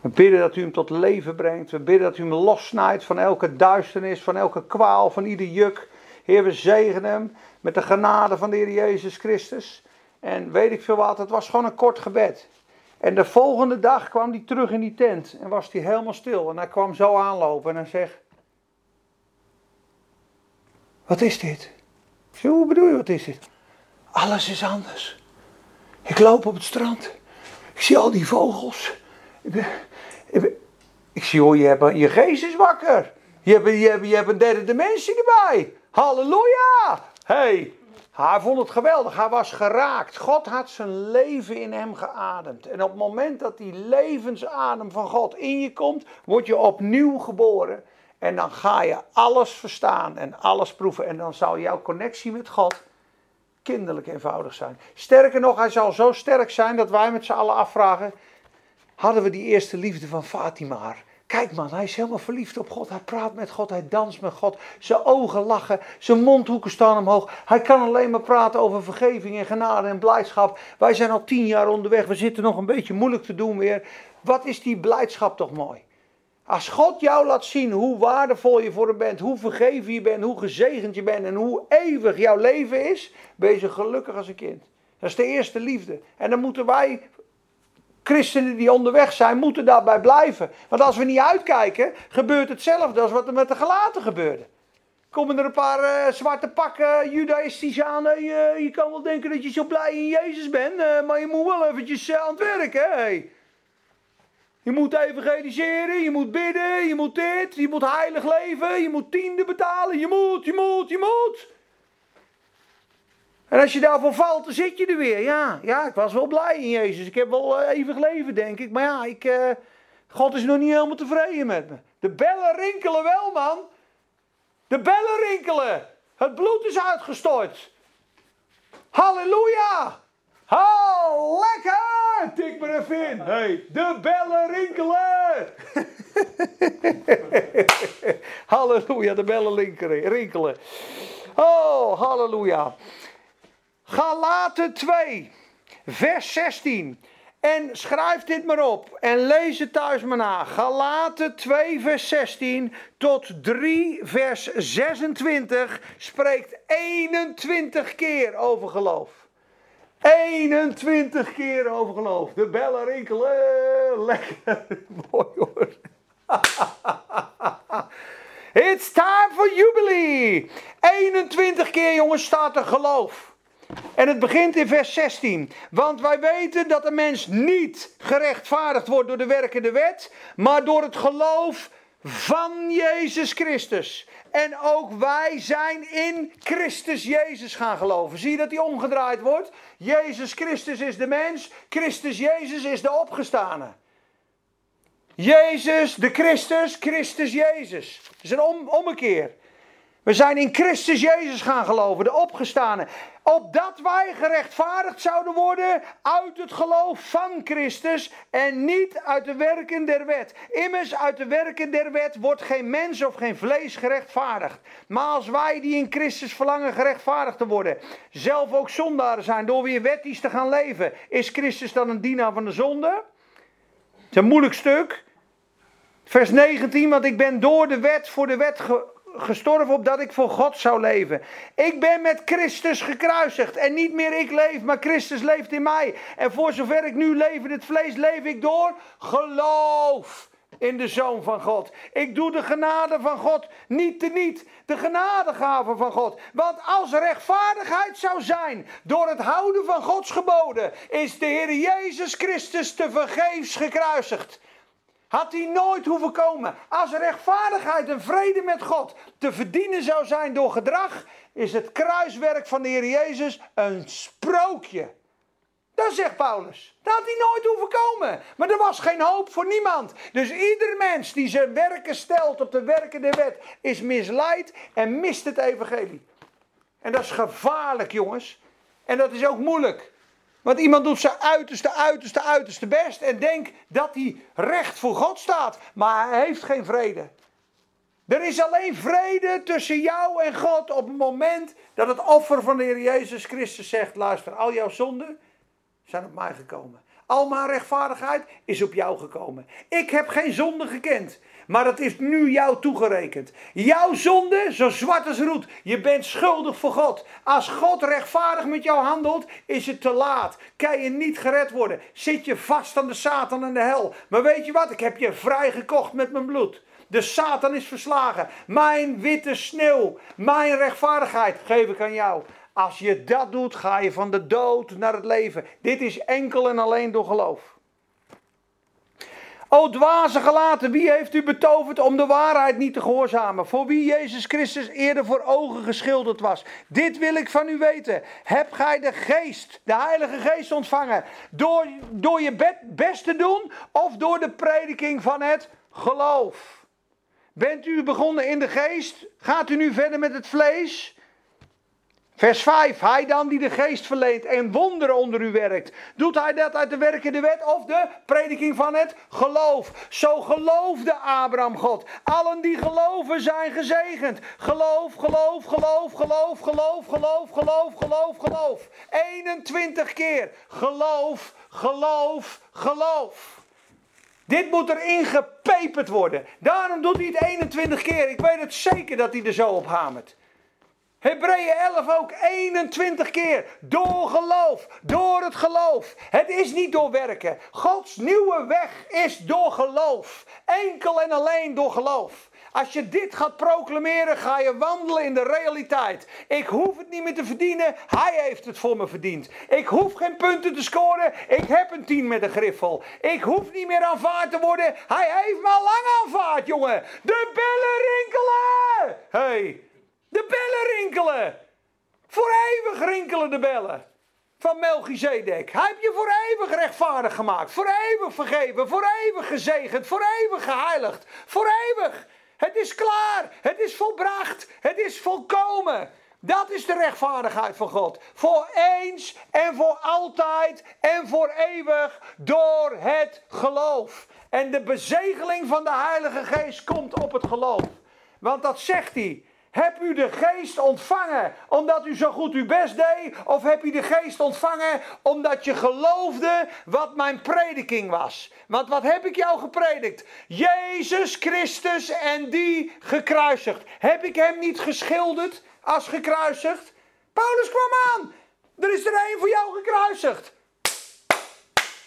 A: We bidden dat u hem tot leven brengt. We bidden dat u hem lossnijdt van elke duisternis, van elke kwaal, van ieder juk. Heer, we zegenen hem met de genade van de Heer Jezus Christus. En weet ik veel wat, het was gewoon een kort gebed. En de volgende dag kwam hij terug in die tent en was hij helemaal stil. En hij kwam zo aanlopen en hij zegt: Wat is dit? Ik hoe bedoel je, wat is dit? Alles is anders. Ik loop op het strand. Ik zie al die vogels. Ik zie, hoor, je, hebt, je geest is wakker. Je hebt, je, hebt, je hebt een derde dimensie erbij. Halleluja. hey, hij vond het geweldig. Hij was geraakt. God had zijn leven in hem geademd. En op het moment dat die levensadem van God in je komt, word je opnieuw geboren. En dan ga je alles verstaan en alles proeven. En dan zal jouw connectie met God kinderlijk eenvoudig zijn. Sterker nog, hij zal zo sterk zijn dat wij met z'n allen afvragen: hadden we die eerste liefde van Fatima? Kijk man, hij is helemaal verliefd op God. Hij praat met God, hij danst met God. Zijn ogen lachen, zijn mondhoeken staan omhoog. Hij kan alleen maar praten over vergeving en genade en blijdschap. Wij zijn al tien jaar onderweg, we zitten nog een beetje moeilijk te doen weer. Wat is die blijdschap toch mooi? Als God jou laat zien hoe waardevol je voor hem bent, hoe vergeven je bent, hoe gezegend je bent en hoe eeuwig jouw leven is, ben je zo gelukkig als een kind. Dat is de eerste liefde. En dan moeten wij, christenen die onderweg zijn, moeten daarbij blijven. Want als we niet uitkijken, gebeurt hetzelfde als wat er met de gelaten gebeurde. Komen er een paar eh, zwarte pakken judaïstisch aan. eh, je, kan wel denken dat je zo blij in Jezus bent, eh, maar je moet wel eventjes aan het werk, hè. Je moet evangeliseren, je moet bidden, je moet dit, je moet heilig leven, je moet tiende betalen, je moet, je moet, je moet. En als je daarvoor valt, dan zit je er weer. Ja, ja, ik was wel blij in Jezus. Ik heb wel eh, eeuwig leven, denk ik. Maar ja, ik, eh, God is nog niet helemaal tevreden met me. De bellen rinkelen wel, man. De bellen rinkelen. Het bloed is uitgestort. Halleluja. Oh, lekker! Tik maar even in. Hey, de bellen rinkelen. halleluja, de bellen rinkelen. Oh, halleluja. Galaten 2, vers 16. En schrijf dit maar op en lees het thuis maar na. Galaten 2, vers 16 tot 3, vers 26 spreekt 21 keer over geloof. 21 keer over geloof. De bellen rinkelen. Lekker. Mooi hoor. It's time for Jubilee. 21 keer jongens staat er geloof. En het begint in vers 16. Want wij weten dat de mens niet gerechtvaardigd wordt door de werken der wet, maar door het geloof van Jezus Christus. En ook wij zijn in Christus Jezus gaan geloven. Zie je dat die omgedraaid wordt? Jezus Christus is de mens, Christus Jezus is de opgestane. Jezus, de Christus, Christus Jezus. Het is een om, ommekeer. We zijn in Christus Jezus gaan geloven, de opgestane. Opdat wij gerechtvaardigd zouden worden uit het geloof van Christus en niet uit de werken der wet. Immers uit de werken der wet wordt geen mens of geen vlees gerechtvaardigd. Maar als wij die in Christus verlangen gerechtvaardigd te worden, zelf ook zondaren zijn door weer wettisch te gaan leven, is Christus dan een dienaar van de zonde? Het is een moeilijk stuk. Vers 19, want ik ben door de wet voor de wet ge- gestorven opdat ik voor God zou leven. Ik ben met Christus gekruisigd en niet meer ik leef, maar Christus leeft in mij. En voor zover ik nu leef in het vlees, leef ik door geloof in de Zoon van God. Ik doe de genade van God niet te niet, de genadegave van God. Want als rechtvaardigheid zou zijn door het houden van Gods geboden, is de Heer Jezus Christus te vergeefs gekruisigd. Had hij nooit hoeven komen. Als rechtvaardigheid en vrede met God te verdienen zou zijn door gedrag, is het kruiswerk van de Heer Jezus een sprookje. Dat zegt Paulus. Dat had hij nooit hoeven komen. Maar er was geen hoop voor niemand. Dus ieder mens die zijn werken stelt op de werken der wet, is misleid en mist het evangelie. En dat is gevaarlijk, jongens. En dat is ook moeilijk. Want iemand doet zijn uiterste, uiterste, uiterste best en denkt dat hij recht voor God staat. Maar hij heeft geen vrede. Er is alleen vrede tussen jou en God op het moment dat het offer van de Heer Jezus Christus zegt: luister, al jouw zonden zijn op mij gekomen. Al mijn rechtvaardigheid is op jou gekomen. Ik heb geen zonde gekend. Maar het is nu jou toegerekend. Jouw zonde, zo zwart als roet. Je bent schuldig voor God. Als God rechtvaardig met jou handelt, is het te laat. Kan je niet gered worden. Zit je vast aan de Satan en de hel. Maar weet je wat? Ik heb je vrijgekocht met mijn bloed. De Satan is verslagen. Mijn witte sneeuw, mijn rechtvaardigheid geef ik aan jou. Als je dat doet, ga je van de dood naar het leven. Dit is enkel en alleen door geloof. O dwaze gelaten, wie heeft u betoverd om de waarheid niet te gehoorzamen? Voor wie Jezus Christus eerder voor ogen geschilderd was. Dit wil ik van u weten. Heb gij de geest, de heilige geest ontvangen, door, door je be- best te doen of door de prediking van het geloof? Bent u begonnen in de geest? Gaat u nu verder met het vlees? Vers 5. Hij dan die de geest verleent en wonderen onder u werkt. Doet hij dat uit de werken de wet of de prediking van het geloof? Zo geloofde Abraham God. Allen die geloven zijn gezegend. Geloof, geloof, geloof, geloof, geloof, geloof, geloof, geloof, geloof. 21 keer. Geloof, geloof, geloof. Dit moet erin gepeperd worden. Daarom doet hij het 21 keer. Ik weet het zeker dat hij er zo op hamert. Hebreeën 11 ook 21 keer. Door geloof. Door het geloof. Het is niet door werken. Gods nieuwe weg is door geloof. Enkel en alleen door geloof. Als je dit gaat proclameren, ga je wandelen in de realiteit. Ik hoef het niet meer te verdienen, hij heeft het voor me verdiend. Ik hoef geen punten te scoren, ik heb een 10 met een griffel. Ik hoef niet meer aanvaard te worden, hij heeft me al lang aanvaard, jongen. De bellen rinkelen! hey, de bellen rinkelen! Voor eeuwig rinkelen de bellen van Melchizedek. Hij heeft je voor eeuwig rechtvaardig gemaakt. Voor eeuwig vergeven. Voor eeuwig gezegend. Voor eeuwig geheiligd. Voor eeuwig. Het is klaar. Het is volbracht. Het is volkomen. Dat is de rechtvaardigheid van God. Voor eens en voor altijd en voor eeuwig door het geloof. En de bezegeling van de Heilige Geest komt op het geloof. Want dat zegt hij. Heb u de geest ontvangen omdat u zo goed uw best deed? Of heb u de geest ontvangen omdat je geloofde wat mijn prediking was? Want wat heb ik jou gepredikt? Jezus Christus en die gekruisigd. Heb ik hem niet geschilderd als gekruisigd? Paulus kwam aan. Er is er één voor jou gekruisigd.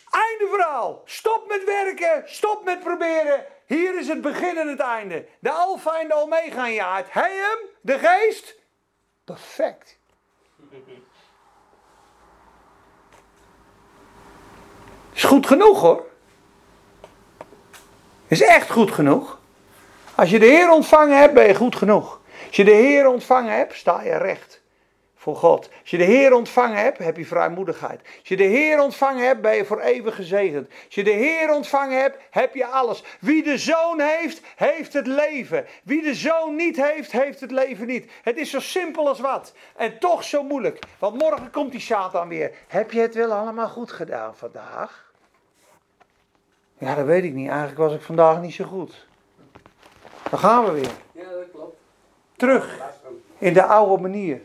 A: Einde verhaal. Stop met werken. Stop met proberen. Hier is het begin en het einde. De alfa en de omega in je hart. Hij hem, de geest. Perfect. Is goed genoeg hoor. Is echt goed genoeg. Als je de Heer ontvangen hebt, ben je goed genoeg. Als je de Heer ontvangen hebt, sta je recht voor God. Als je de Heer ontvangen hebt, heb je vrijmoedigheid. Als je de Heer ontvangen hebt, ben je voor eeuwig gezegend. Als je de Heer ontvangen hebt, heb je alles. Wie de Zoon heeft, heeft het leven. Wie de Zoon niet heeft, heeft het leven niet. Het is zo simpel als wat. En toch zo moeilijk. Want morgen komt die Satan weer. Heb je het wel allemaal goed gedaan vandaag? Ja, dat weet ik niet. Eigenlijk was ik vandaag niet zo goed. Dan gaan we weer.
C: Ja, dat klopt.
A: Terug in de oude manier.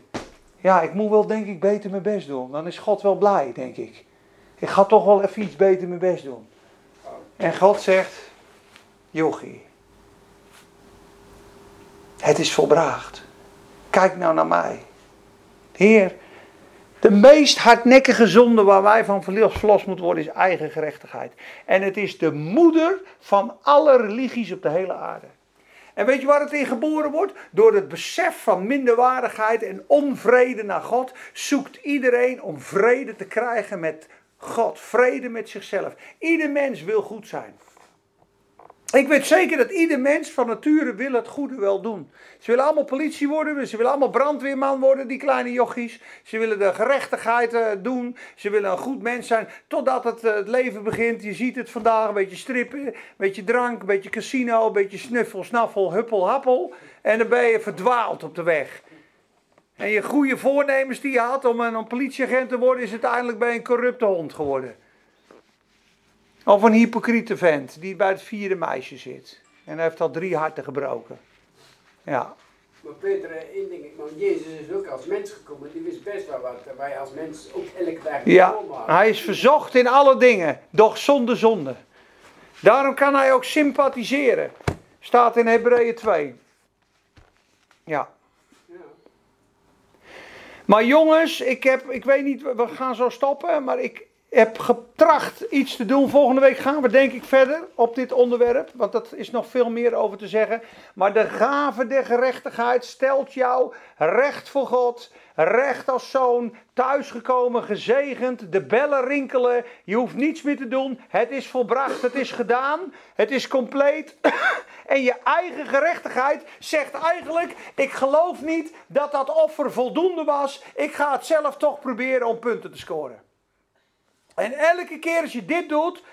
A: Ja, ik moet wel denk ik beter mijn best doen. Dan is God wel blij, denk ik. Ik ga toch wel even iets beter mijn best doen. En God zegt, jochie, het is volbracht. Kijk nou naar mij. Heer, de meest hardnekkige zonde waar wij van verlost moeten worden is eigen gerechtigheid. En het is de moeder van alle religies op de hele aarde. En weet je waar het in geboren wordt? Door het besef van minderwaardigheid en onvrede naar God zoekt iedereen om vrede te krijgen met God. Vrede met zichzelf. Ieder mens wil goed zijn. Ik weet zeker dat ieder mens van nature wil het goede wel doen. Ze willen allemaal politie worden, ze willen allemaal brandweerman worden, die kleine jochies. Ze willen de gerechtigheid uh, doen, ze willen een goed mens zijn, totdat het, uh, het leven begint. Je ziet het vandaag, een beetje strippen, een beetje drank, een beetje casino, een beetje snuffel, snaffel, huppel, happel. En dan ben je verdwaald op de weg. En je goede voornemens die je had om een, politieagent te worden, is uiteindelijk bij een corrupte hond geworden. Of een hypocriete vent die bij het vierde meisje zit. En hij heeft al drie harten gebroken. Ja.
C: Maar Peter, één ding, want Jezus is ook als mens gekomen. Die wist best wel wat wij als mens ook elke dag
A: Ja, hij is verzocht in alle dingen, doch zonder zonde. Daarom kan hij ook sympathiseren. Staat in Hebreeën 2. Ja.
C: Ja.
A: Maar jongens, ik, heb, ik weet niet, we gaan zo stoppen, maar ik, heb getracht iets te doen. Volgende week gaan we denk ik verder op dit onderwerp, want dat is nog veel meer over te zeggen. Maar de gave der gerechtigheid stelt jou recht voor God, recht als zoon, thuisgekomen, gezegend, de bellen rinkelen. Je hoeft niets meer te doen. Het is volbracht, het is gedaan, het is compleet. En je eigen gerechtigheid zegt eigenlijk: Ik geloof niet dat dat offer voldoende was. Ik ga het zelf toch proberen om punten te scoren. En elke keer als je dit doet,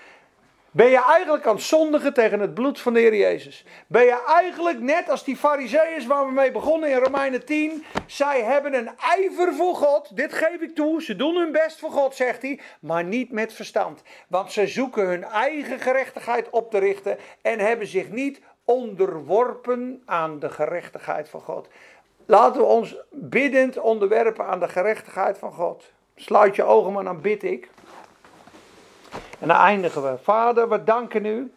A: ben je eigenlijk aan het zondigen tegen het bloed van de Heer Jezus. Ben je eigenlijk net als die fariseeërs waar we mee begonnen in Romeinen 10. Zij hebben een ijver voor God, dit geef ik toe. Ze doen hun best voor God, zegt hij. Maar niet met verstand. Want ze zoeken hun eigen gerechtigheid op te richten. En hebben zich niet onderworpen aan de gerechtigheid van God. Laten we ons biddend onderwerpen aan de gerechtigheid van God. Sluit je ogen maar, dan bid ik. En dan eindigen we. Vader, we danken u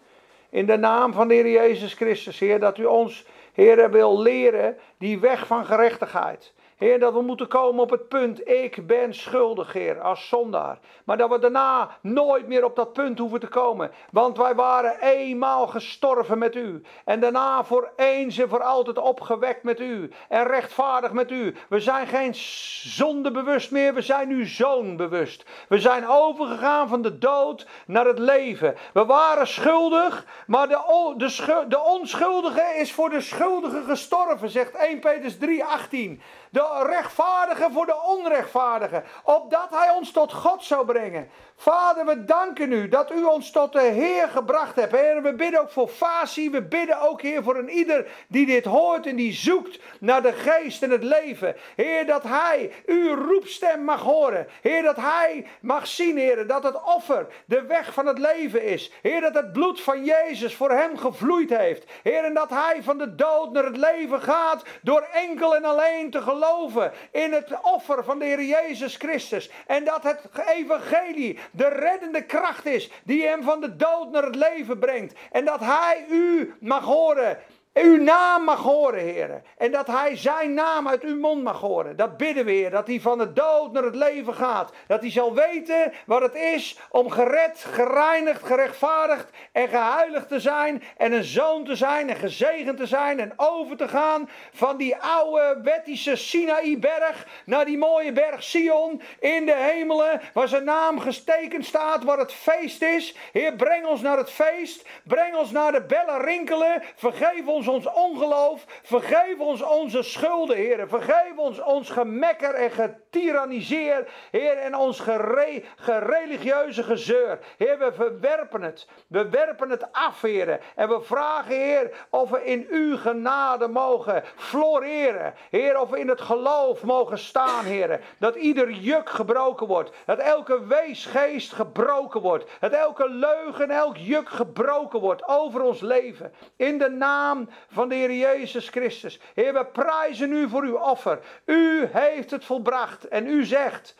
A: in de naam van de Heer Jezus Christus, Heer, dat u ons, Heer, wil leren die weg van gerechtigheid. Heer, dat we moeten komen op het punt, ik ben schuldig, Heer, als zondaar. Maar dat we daarna nooit meer op dat punt hoeven te komen. Want wij waren eenmaal gestorven met u. En daarna voor eens en voor altijd opgewekt met u. En rechtvaardig met u. We zijn geen zonde bewust meer, we zijn nu zoon bewust. We zijn overgegaan van de dood naar het leven. We waren schuldig, maar de, de, de onschuldige is voor de schuldige gestorven, zegt 1 Petrus 3, 18 de rechtvaardige voor de onrechtvaardige, opdat hij ons tot God zou brengen. Vader, we danken u dat u ons tot de Heer gebracht hebt. Heer, we bidden ook voor Fasi. We bidden ook, Heer, voor een ieder die dit hoort en die zoekt naar de geest en het leven. Heer, dat hij uw roepstem mag horen. Heer, dat hij mag zien, Heer, dat het offer de weg van het leven is. Heer, dat het bloed van Jezus voor hem gevloeid heeft. Heer, en dat hij van de dood naar het leven gaat door enkel en alleen te geloven in het offer van de Heer Jezus Christus. En dat het evangelie de reddende kracht is die hem van de dood naar het leven brengt. En dat hij u mag horen uw naam mag horen, heren. En dat hij zijn naam uit uw mond mag horen. Dat bidden we, Heer. Dat hij van de dood naar het leven gaat. Dat hij zal weten wat het is om gered, gereinigd, gerechtvaardigd en geheiligd te zijn. En een zoon te zijn en gezegend te zijn. En over te gaan van die oude wettische Sinaï-berg naar die mooie berg Sion in de hemelen. Waar zijn naam gestekend staat, waar het feest is. Heer, breng ons naar het feest. Breng ons naar de bellen rinkelen. Vergeef ons ons ongeloof. Vergeef ons onze schulden, Heer. Vergeef ons ons gemekker en getyranniseer, Heer. En ons gere, gereligieuze gezeur. Heer, we verwerpen het. We werpen het af, Heer. En we vragen, Heer, of we in uw genade mogen floreren. Heer, of we in het geloof mogen staan, Heer. Dat ieder juk gebroken wordt. Dat elke weesgeest gebroken wordt. Dat elke leugen, elk juk gebroken wordt over ons leven. In de naam van de Heer Jezus Christus. Heer, we prijzen u voor uw offer. U heeft het volbracht. En u zegt,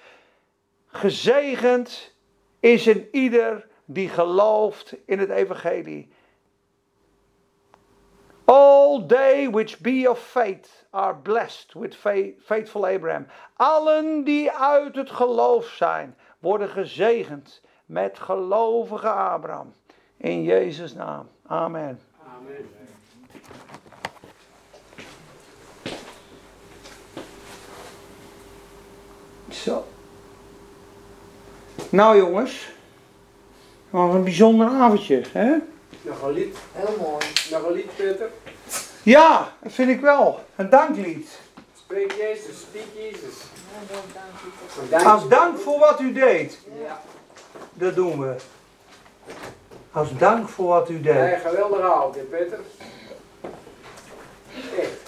A: gezegend is een ieder die gelooft in het evangelie. All they which be of faith are blessed with faithful Abraham. Allen die uit het geloof zijn, worden gezegend met gelovige Abraham. In Jezus' naam. Amen.
C: Amen.
A: Zo. Nou jongens, wat een bijzonder avondje, hè?
C: Nog een lied.
F: Heel mooi.
C: Nog een lied, Peter.
A: Ja, dat vind ik wel. Een danklied.
C: Spreek Jezus, speak Jezus.
F: Ja.
A: Als dank voor wat u deed.
C: Ja.
A: Dat doen we. Als dank voor wat u deed.
C: Nee, geweldig avond, Peter. Echt.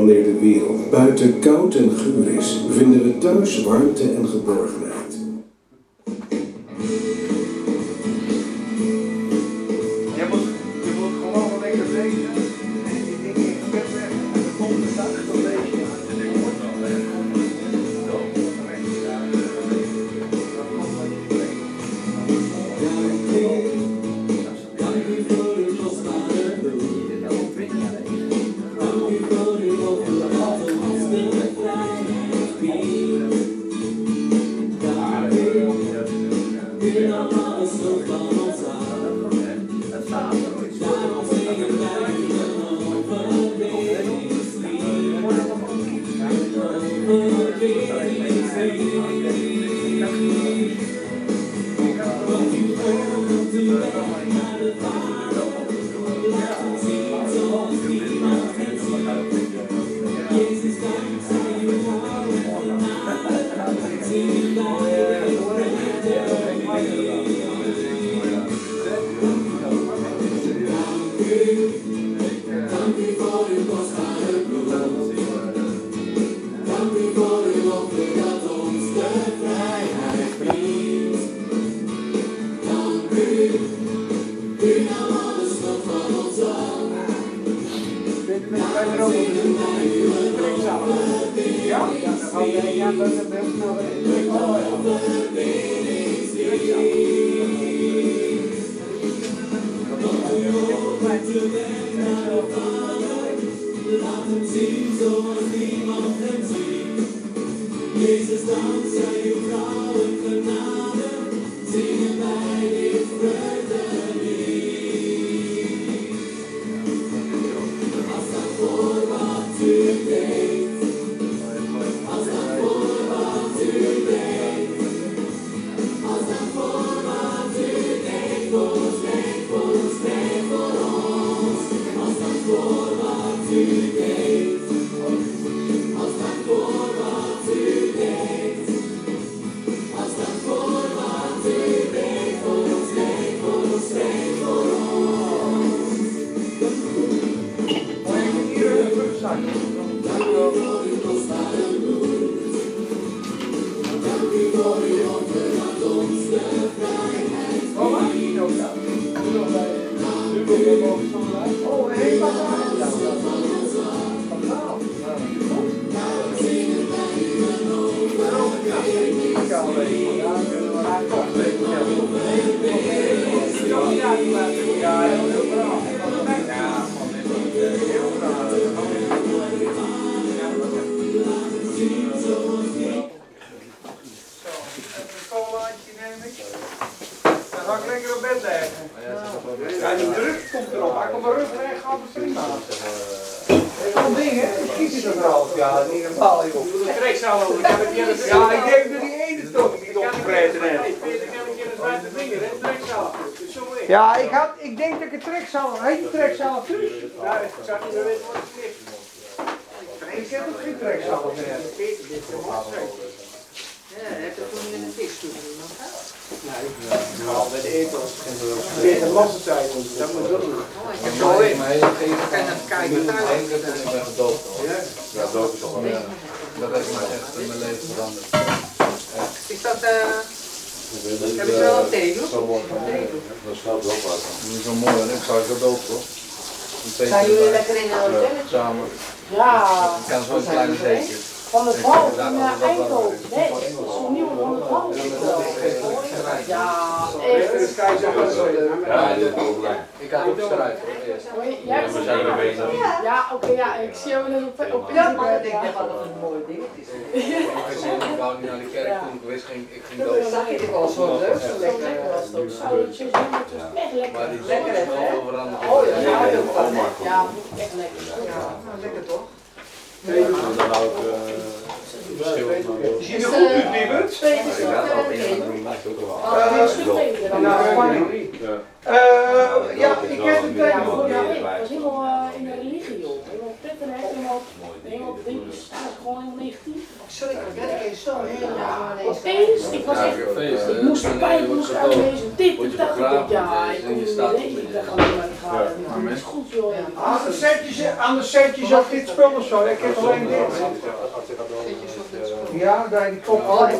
G: Wanneer de wereld buiten koud en guur is, vinden we thuis warmte en geborgenheid.
A: Je moet, je moet gewoon lekker lezen. Dan
F: Zijn jullie lekker in een hotelletje?
H: Samen.
I: Ja,
H: Ik kan zo'n
I: van het half in uh, Eindhoven. Nee, zo'n nieuwe van het half. Ja, echt.
C: zo.
H: Ja, dit blij. Ik had ook strijd voor eerst. We zijn er bezig.
I: Ja, oké, ja, ik zie jou net op, op
F: Ja, maar ik denk dat dat een mooi ding is.
H: Ik ik wou niet naar de kerk toen ik wist, ging, ik ging dood.
F: Dat zag je wel zo leuk, zo
I: Zo
F: lekker.
I: lekker was het ook. Was echt lekker.
H: Maar die
F: Lekker, hè? Oh ja, je ook?
I: Ja, echt lekker.
F: Ja, nou, lekker toch?
H: En dan hou ik verschil
A: er goed
F: er een thee?
I: Oh, een stuk beter dan
A: Nou,
I: dat.
A: Spanje.
H: Ja.
A: Eh, ja, ik heb het
I: Ja,
A: tegen.
I: voor jou, ik was helemaal eh, in de religie, joh. Helemaal pitten, helemaal, helemaal dingetjes. Ja, dat is gewoon helemaal negatief.
F: Sorry, ik ben er zo helemaal
I: Opeens, ik was echt,
H: ik feest,
I: ik moest erbij,
H: eh,
I: ik moest uitlezen, dit, dat, ik, ja,
H: en
I: ik
H: je
I: kom niet
H: op
I: ik dacht alleen maar, ik ga, is goed, joh.
F: Ja.
A: Aan de setjes, aan de setjes of dit spul of zo. Ik heb alleen dit. Ja, daar die kop
F: ja.
C: Ja,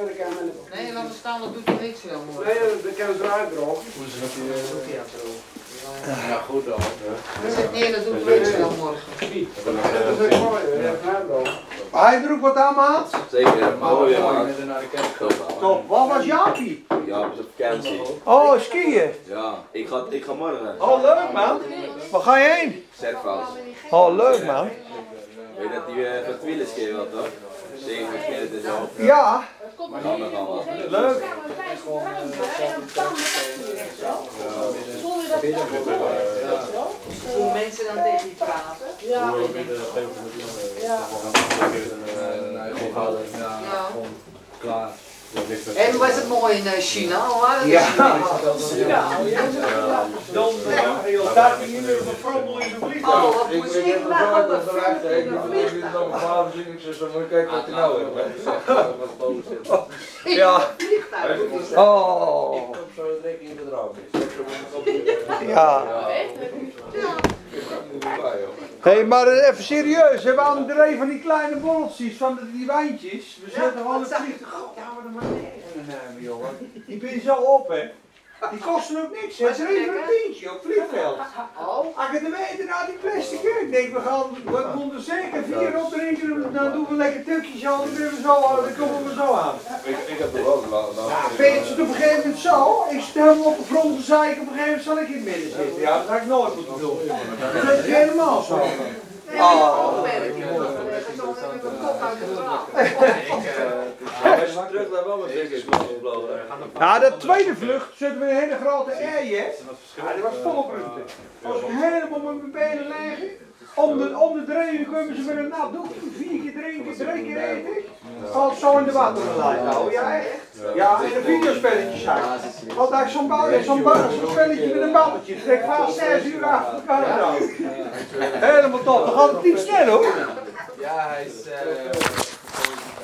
C: dat kan men
F: Nee, laat me staan, dat doet er niks zo mooi.
C: Nee, dat kan ze eruit drogen.
H: Hoe is het met die... Ja, goed dan.
F: Neer, dat doet er niks zo morgen.
C: Dat is mooi, wel.
A: Hij droeg wat aan, maat.
J: Zeker, mooi
H: de gaan.
A: Top. Wat was Jaapie?
J: Ja, zijn op vakantie.
A: Oh, skiën.
J: Ja, ik ga, ik ga morgen.
A: Oh, leuk man. Waar ga je heen?
J: Servaus.
A: Oh, leuk man.
J: Weet je dat die uh, van Twilis keer wat toch? Zeven zo.
A: Ja,
J: dat gaan we.
A: leuk.
I: Hè, en dan
F: Hoe mensen dan tegen je praten.
I: Ja. Ja.
F: Ja.
H: Klaar.
F: En was het mooi in eh, China? In
A: Ja.
F: China?
A: Dan staat hij niet meer in zijn
F: Oh, wat
H: ik de
F: nou een
H: ik
F: een vliegtuig?
H: dan ik je kijken wat hij nou heeft.
A: Ja. Oh.
H: Ik kom zo direct in de droom.
A: Ja. Hé, hey, maar even serieus, hè, er een van die kleine borreltjes van de- die wijntjes. We zetten gewoon het vliegtuig. Ja, maar dan maar nergens nemen, jongen. Die ben zo op, hè. Die kosten ook niks, hè. Het is even een tientje op het vliegveld.
F: Oh,
A: Als ik het weten, nou die plastic. Ik denk, we gaan, we moeten zeker vier opdrinken, dan doen we lekker tukjes aan, dan kunnen we zo, aan, dan komen we zo aan.
H: Ik, ik heb er wel nou,
A: Ja, Peter zit op een gegeven moment zo. Ik zit helemaal op de grond zeiken. Op een gegeven moment zal ik in het midden zitten. Ja, dat had ik nooit moeten doen. Dat is helemaal zo.
F: Nee, oh.
A: Ja, de tweede vlucht zetten we een hele grote airjet. Ja, die was volop ruimte. Als ik helemaal met mijn benen liggen. Om de, om de komen ze met een nat doek. Vier keer drinken, drie keer eten. Valt zo in de waterlijn. Nou, ja echt. Ja, en een videospelletje zijn. Want daar is zo'n bal- zo'n bal- zo'n spelletje met een balletje. Het trekt vast zes uur achter elkaar. zo. Helemaal top. Dan gaat het niet snel hoor.
J: Ja, hij is... eh,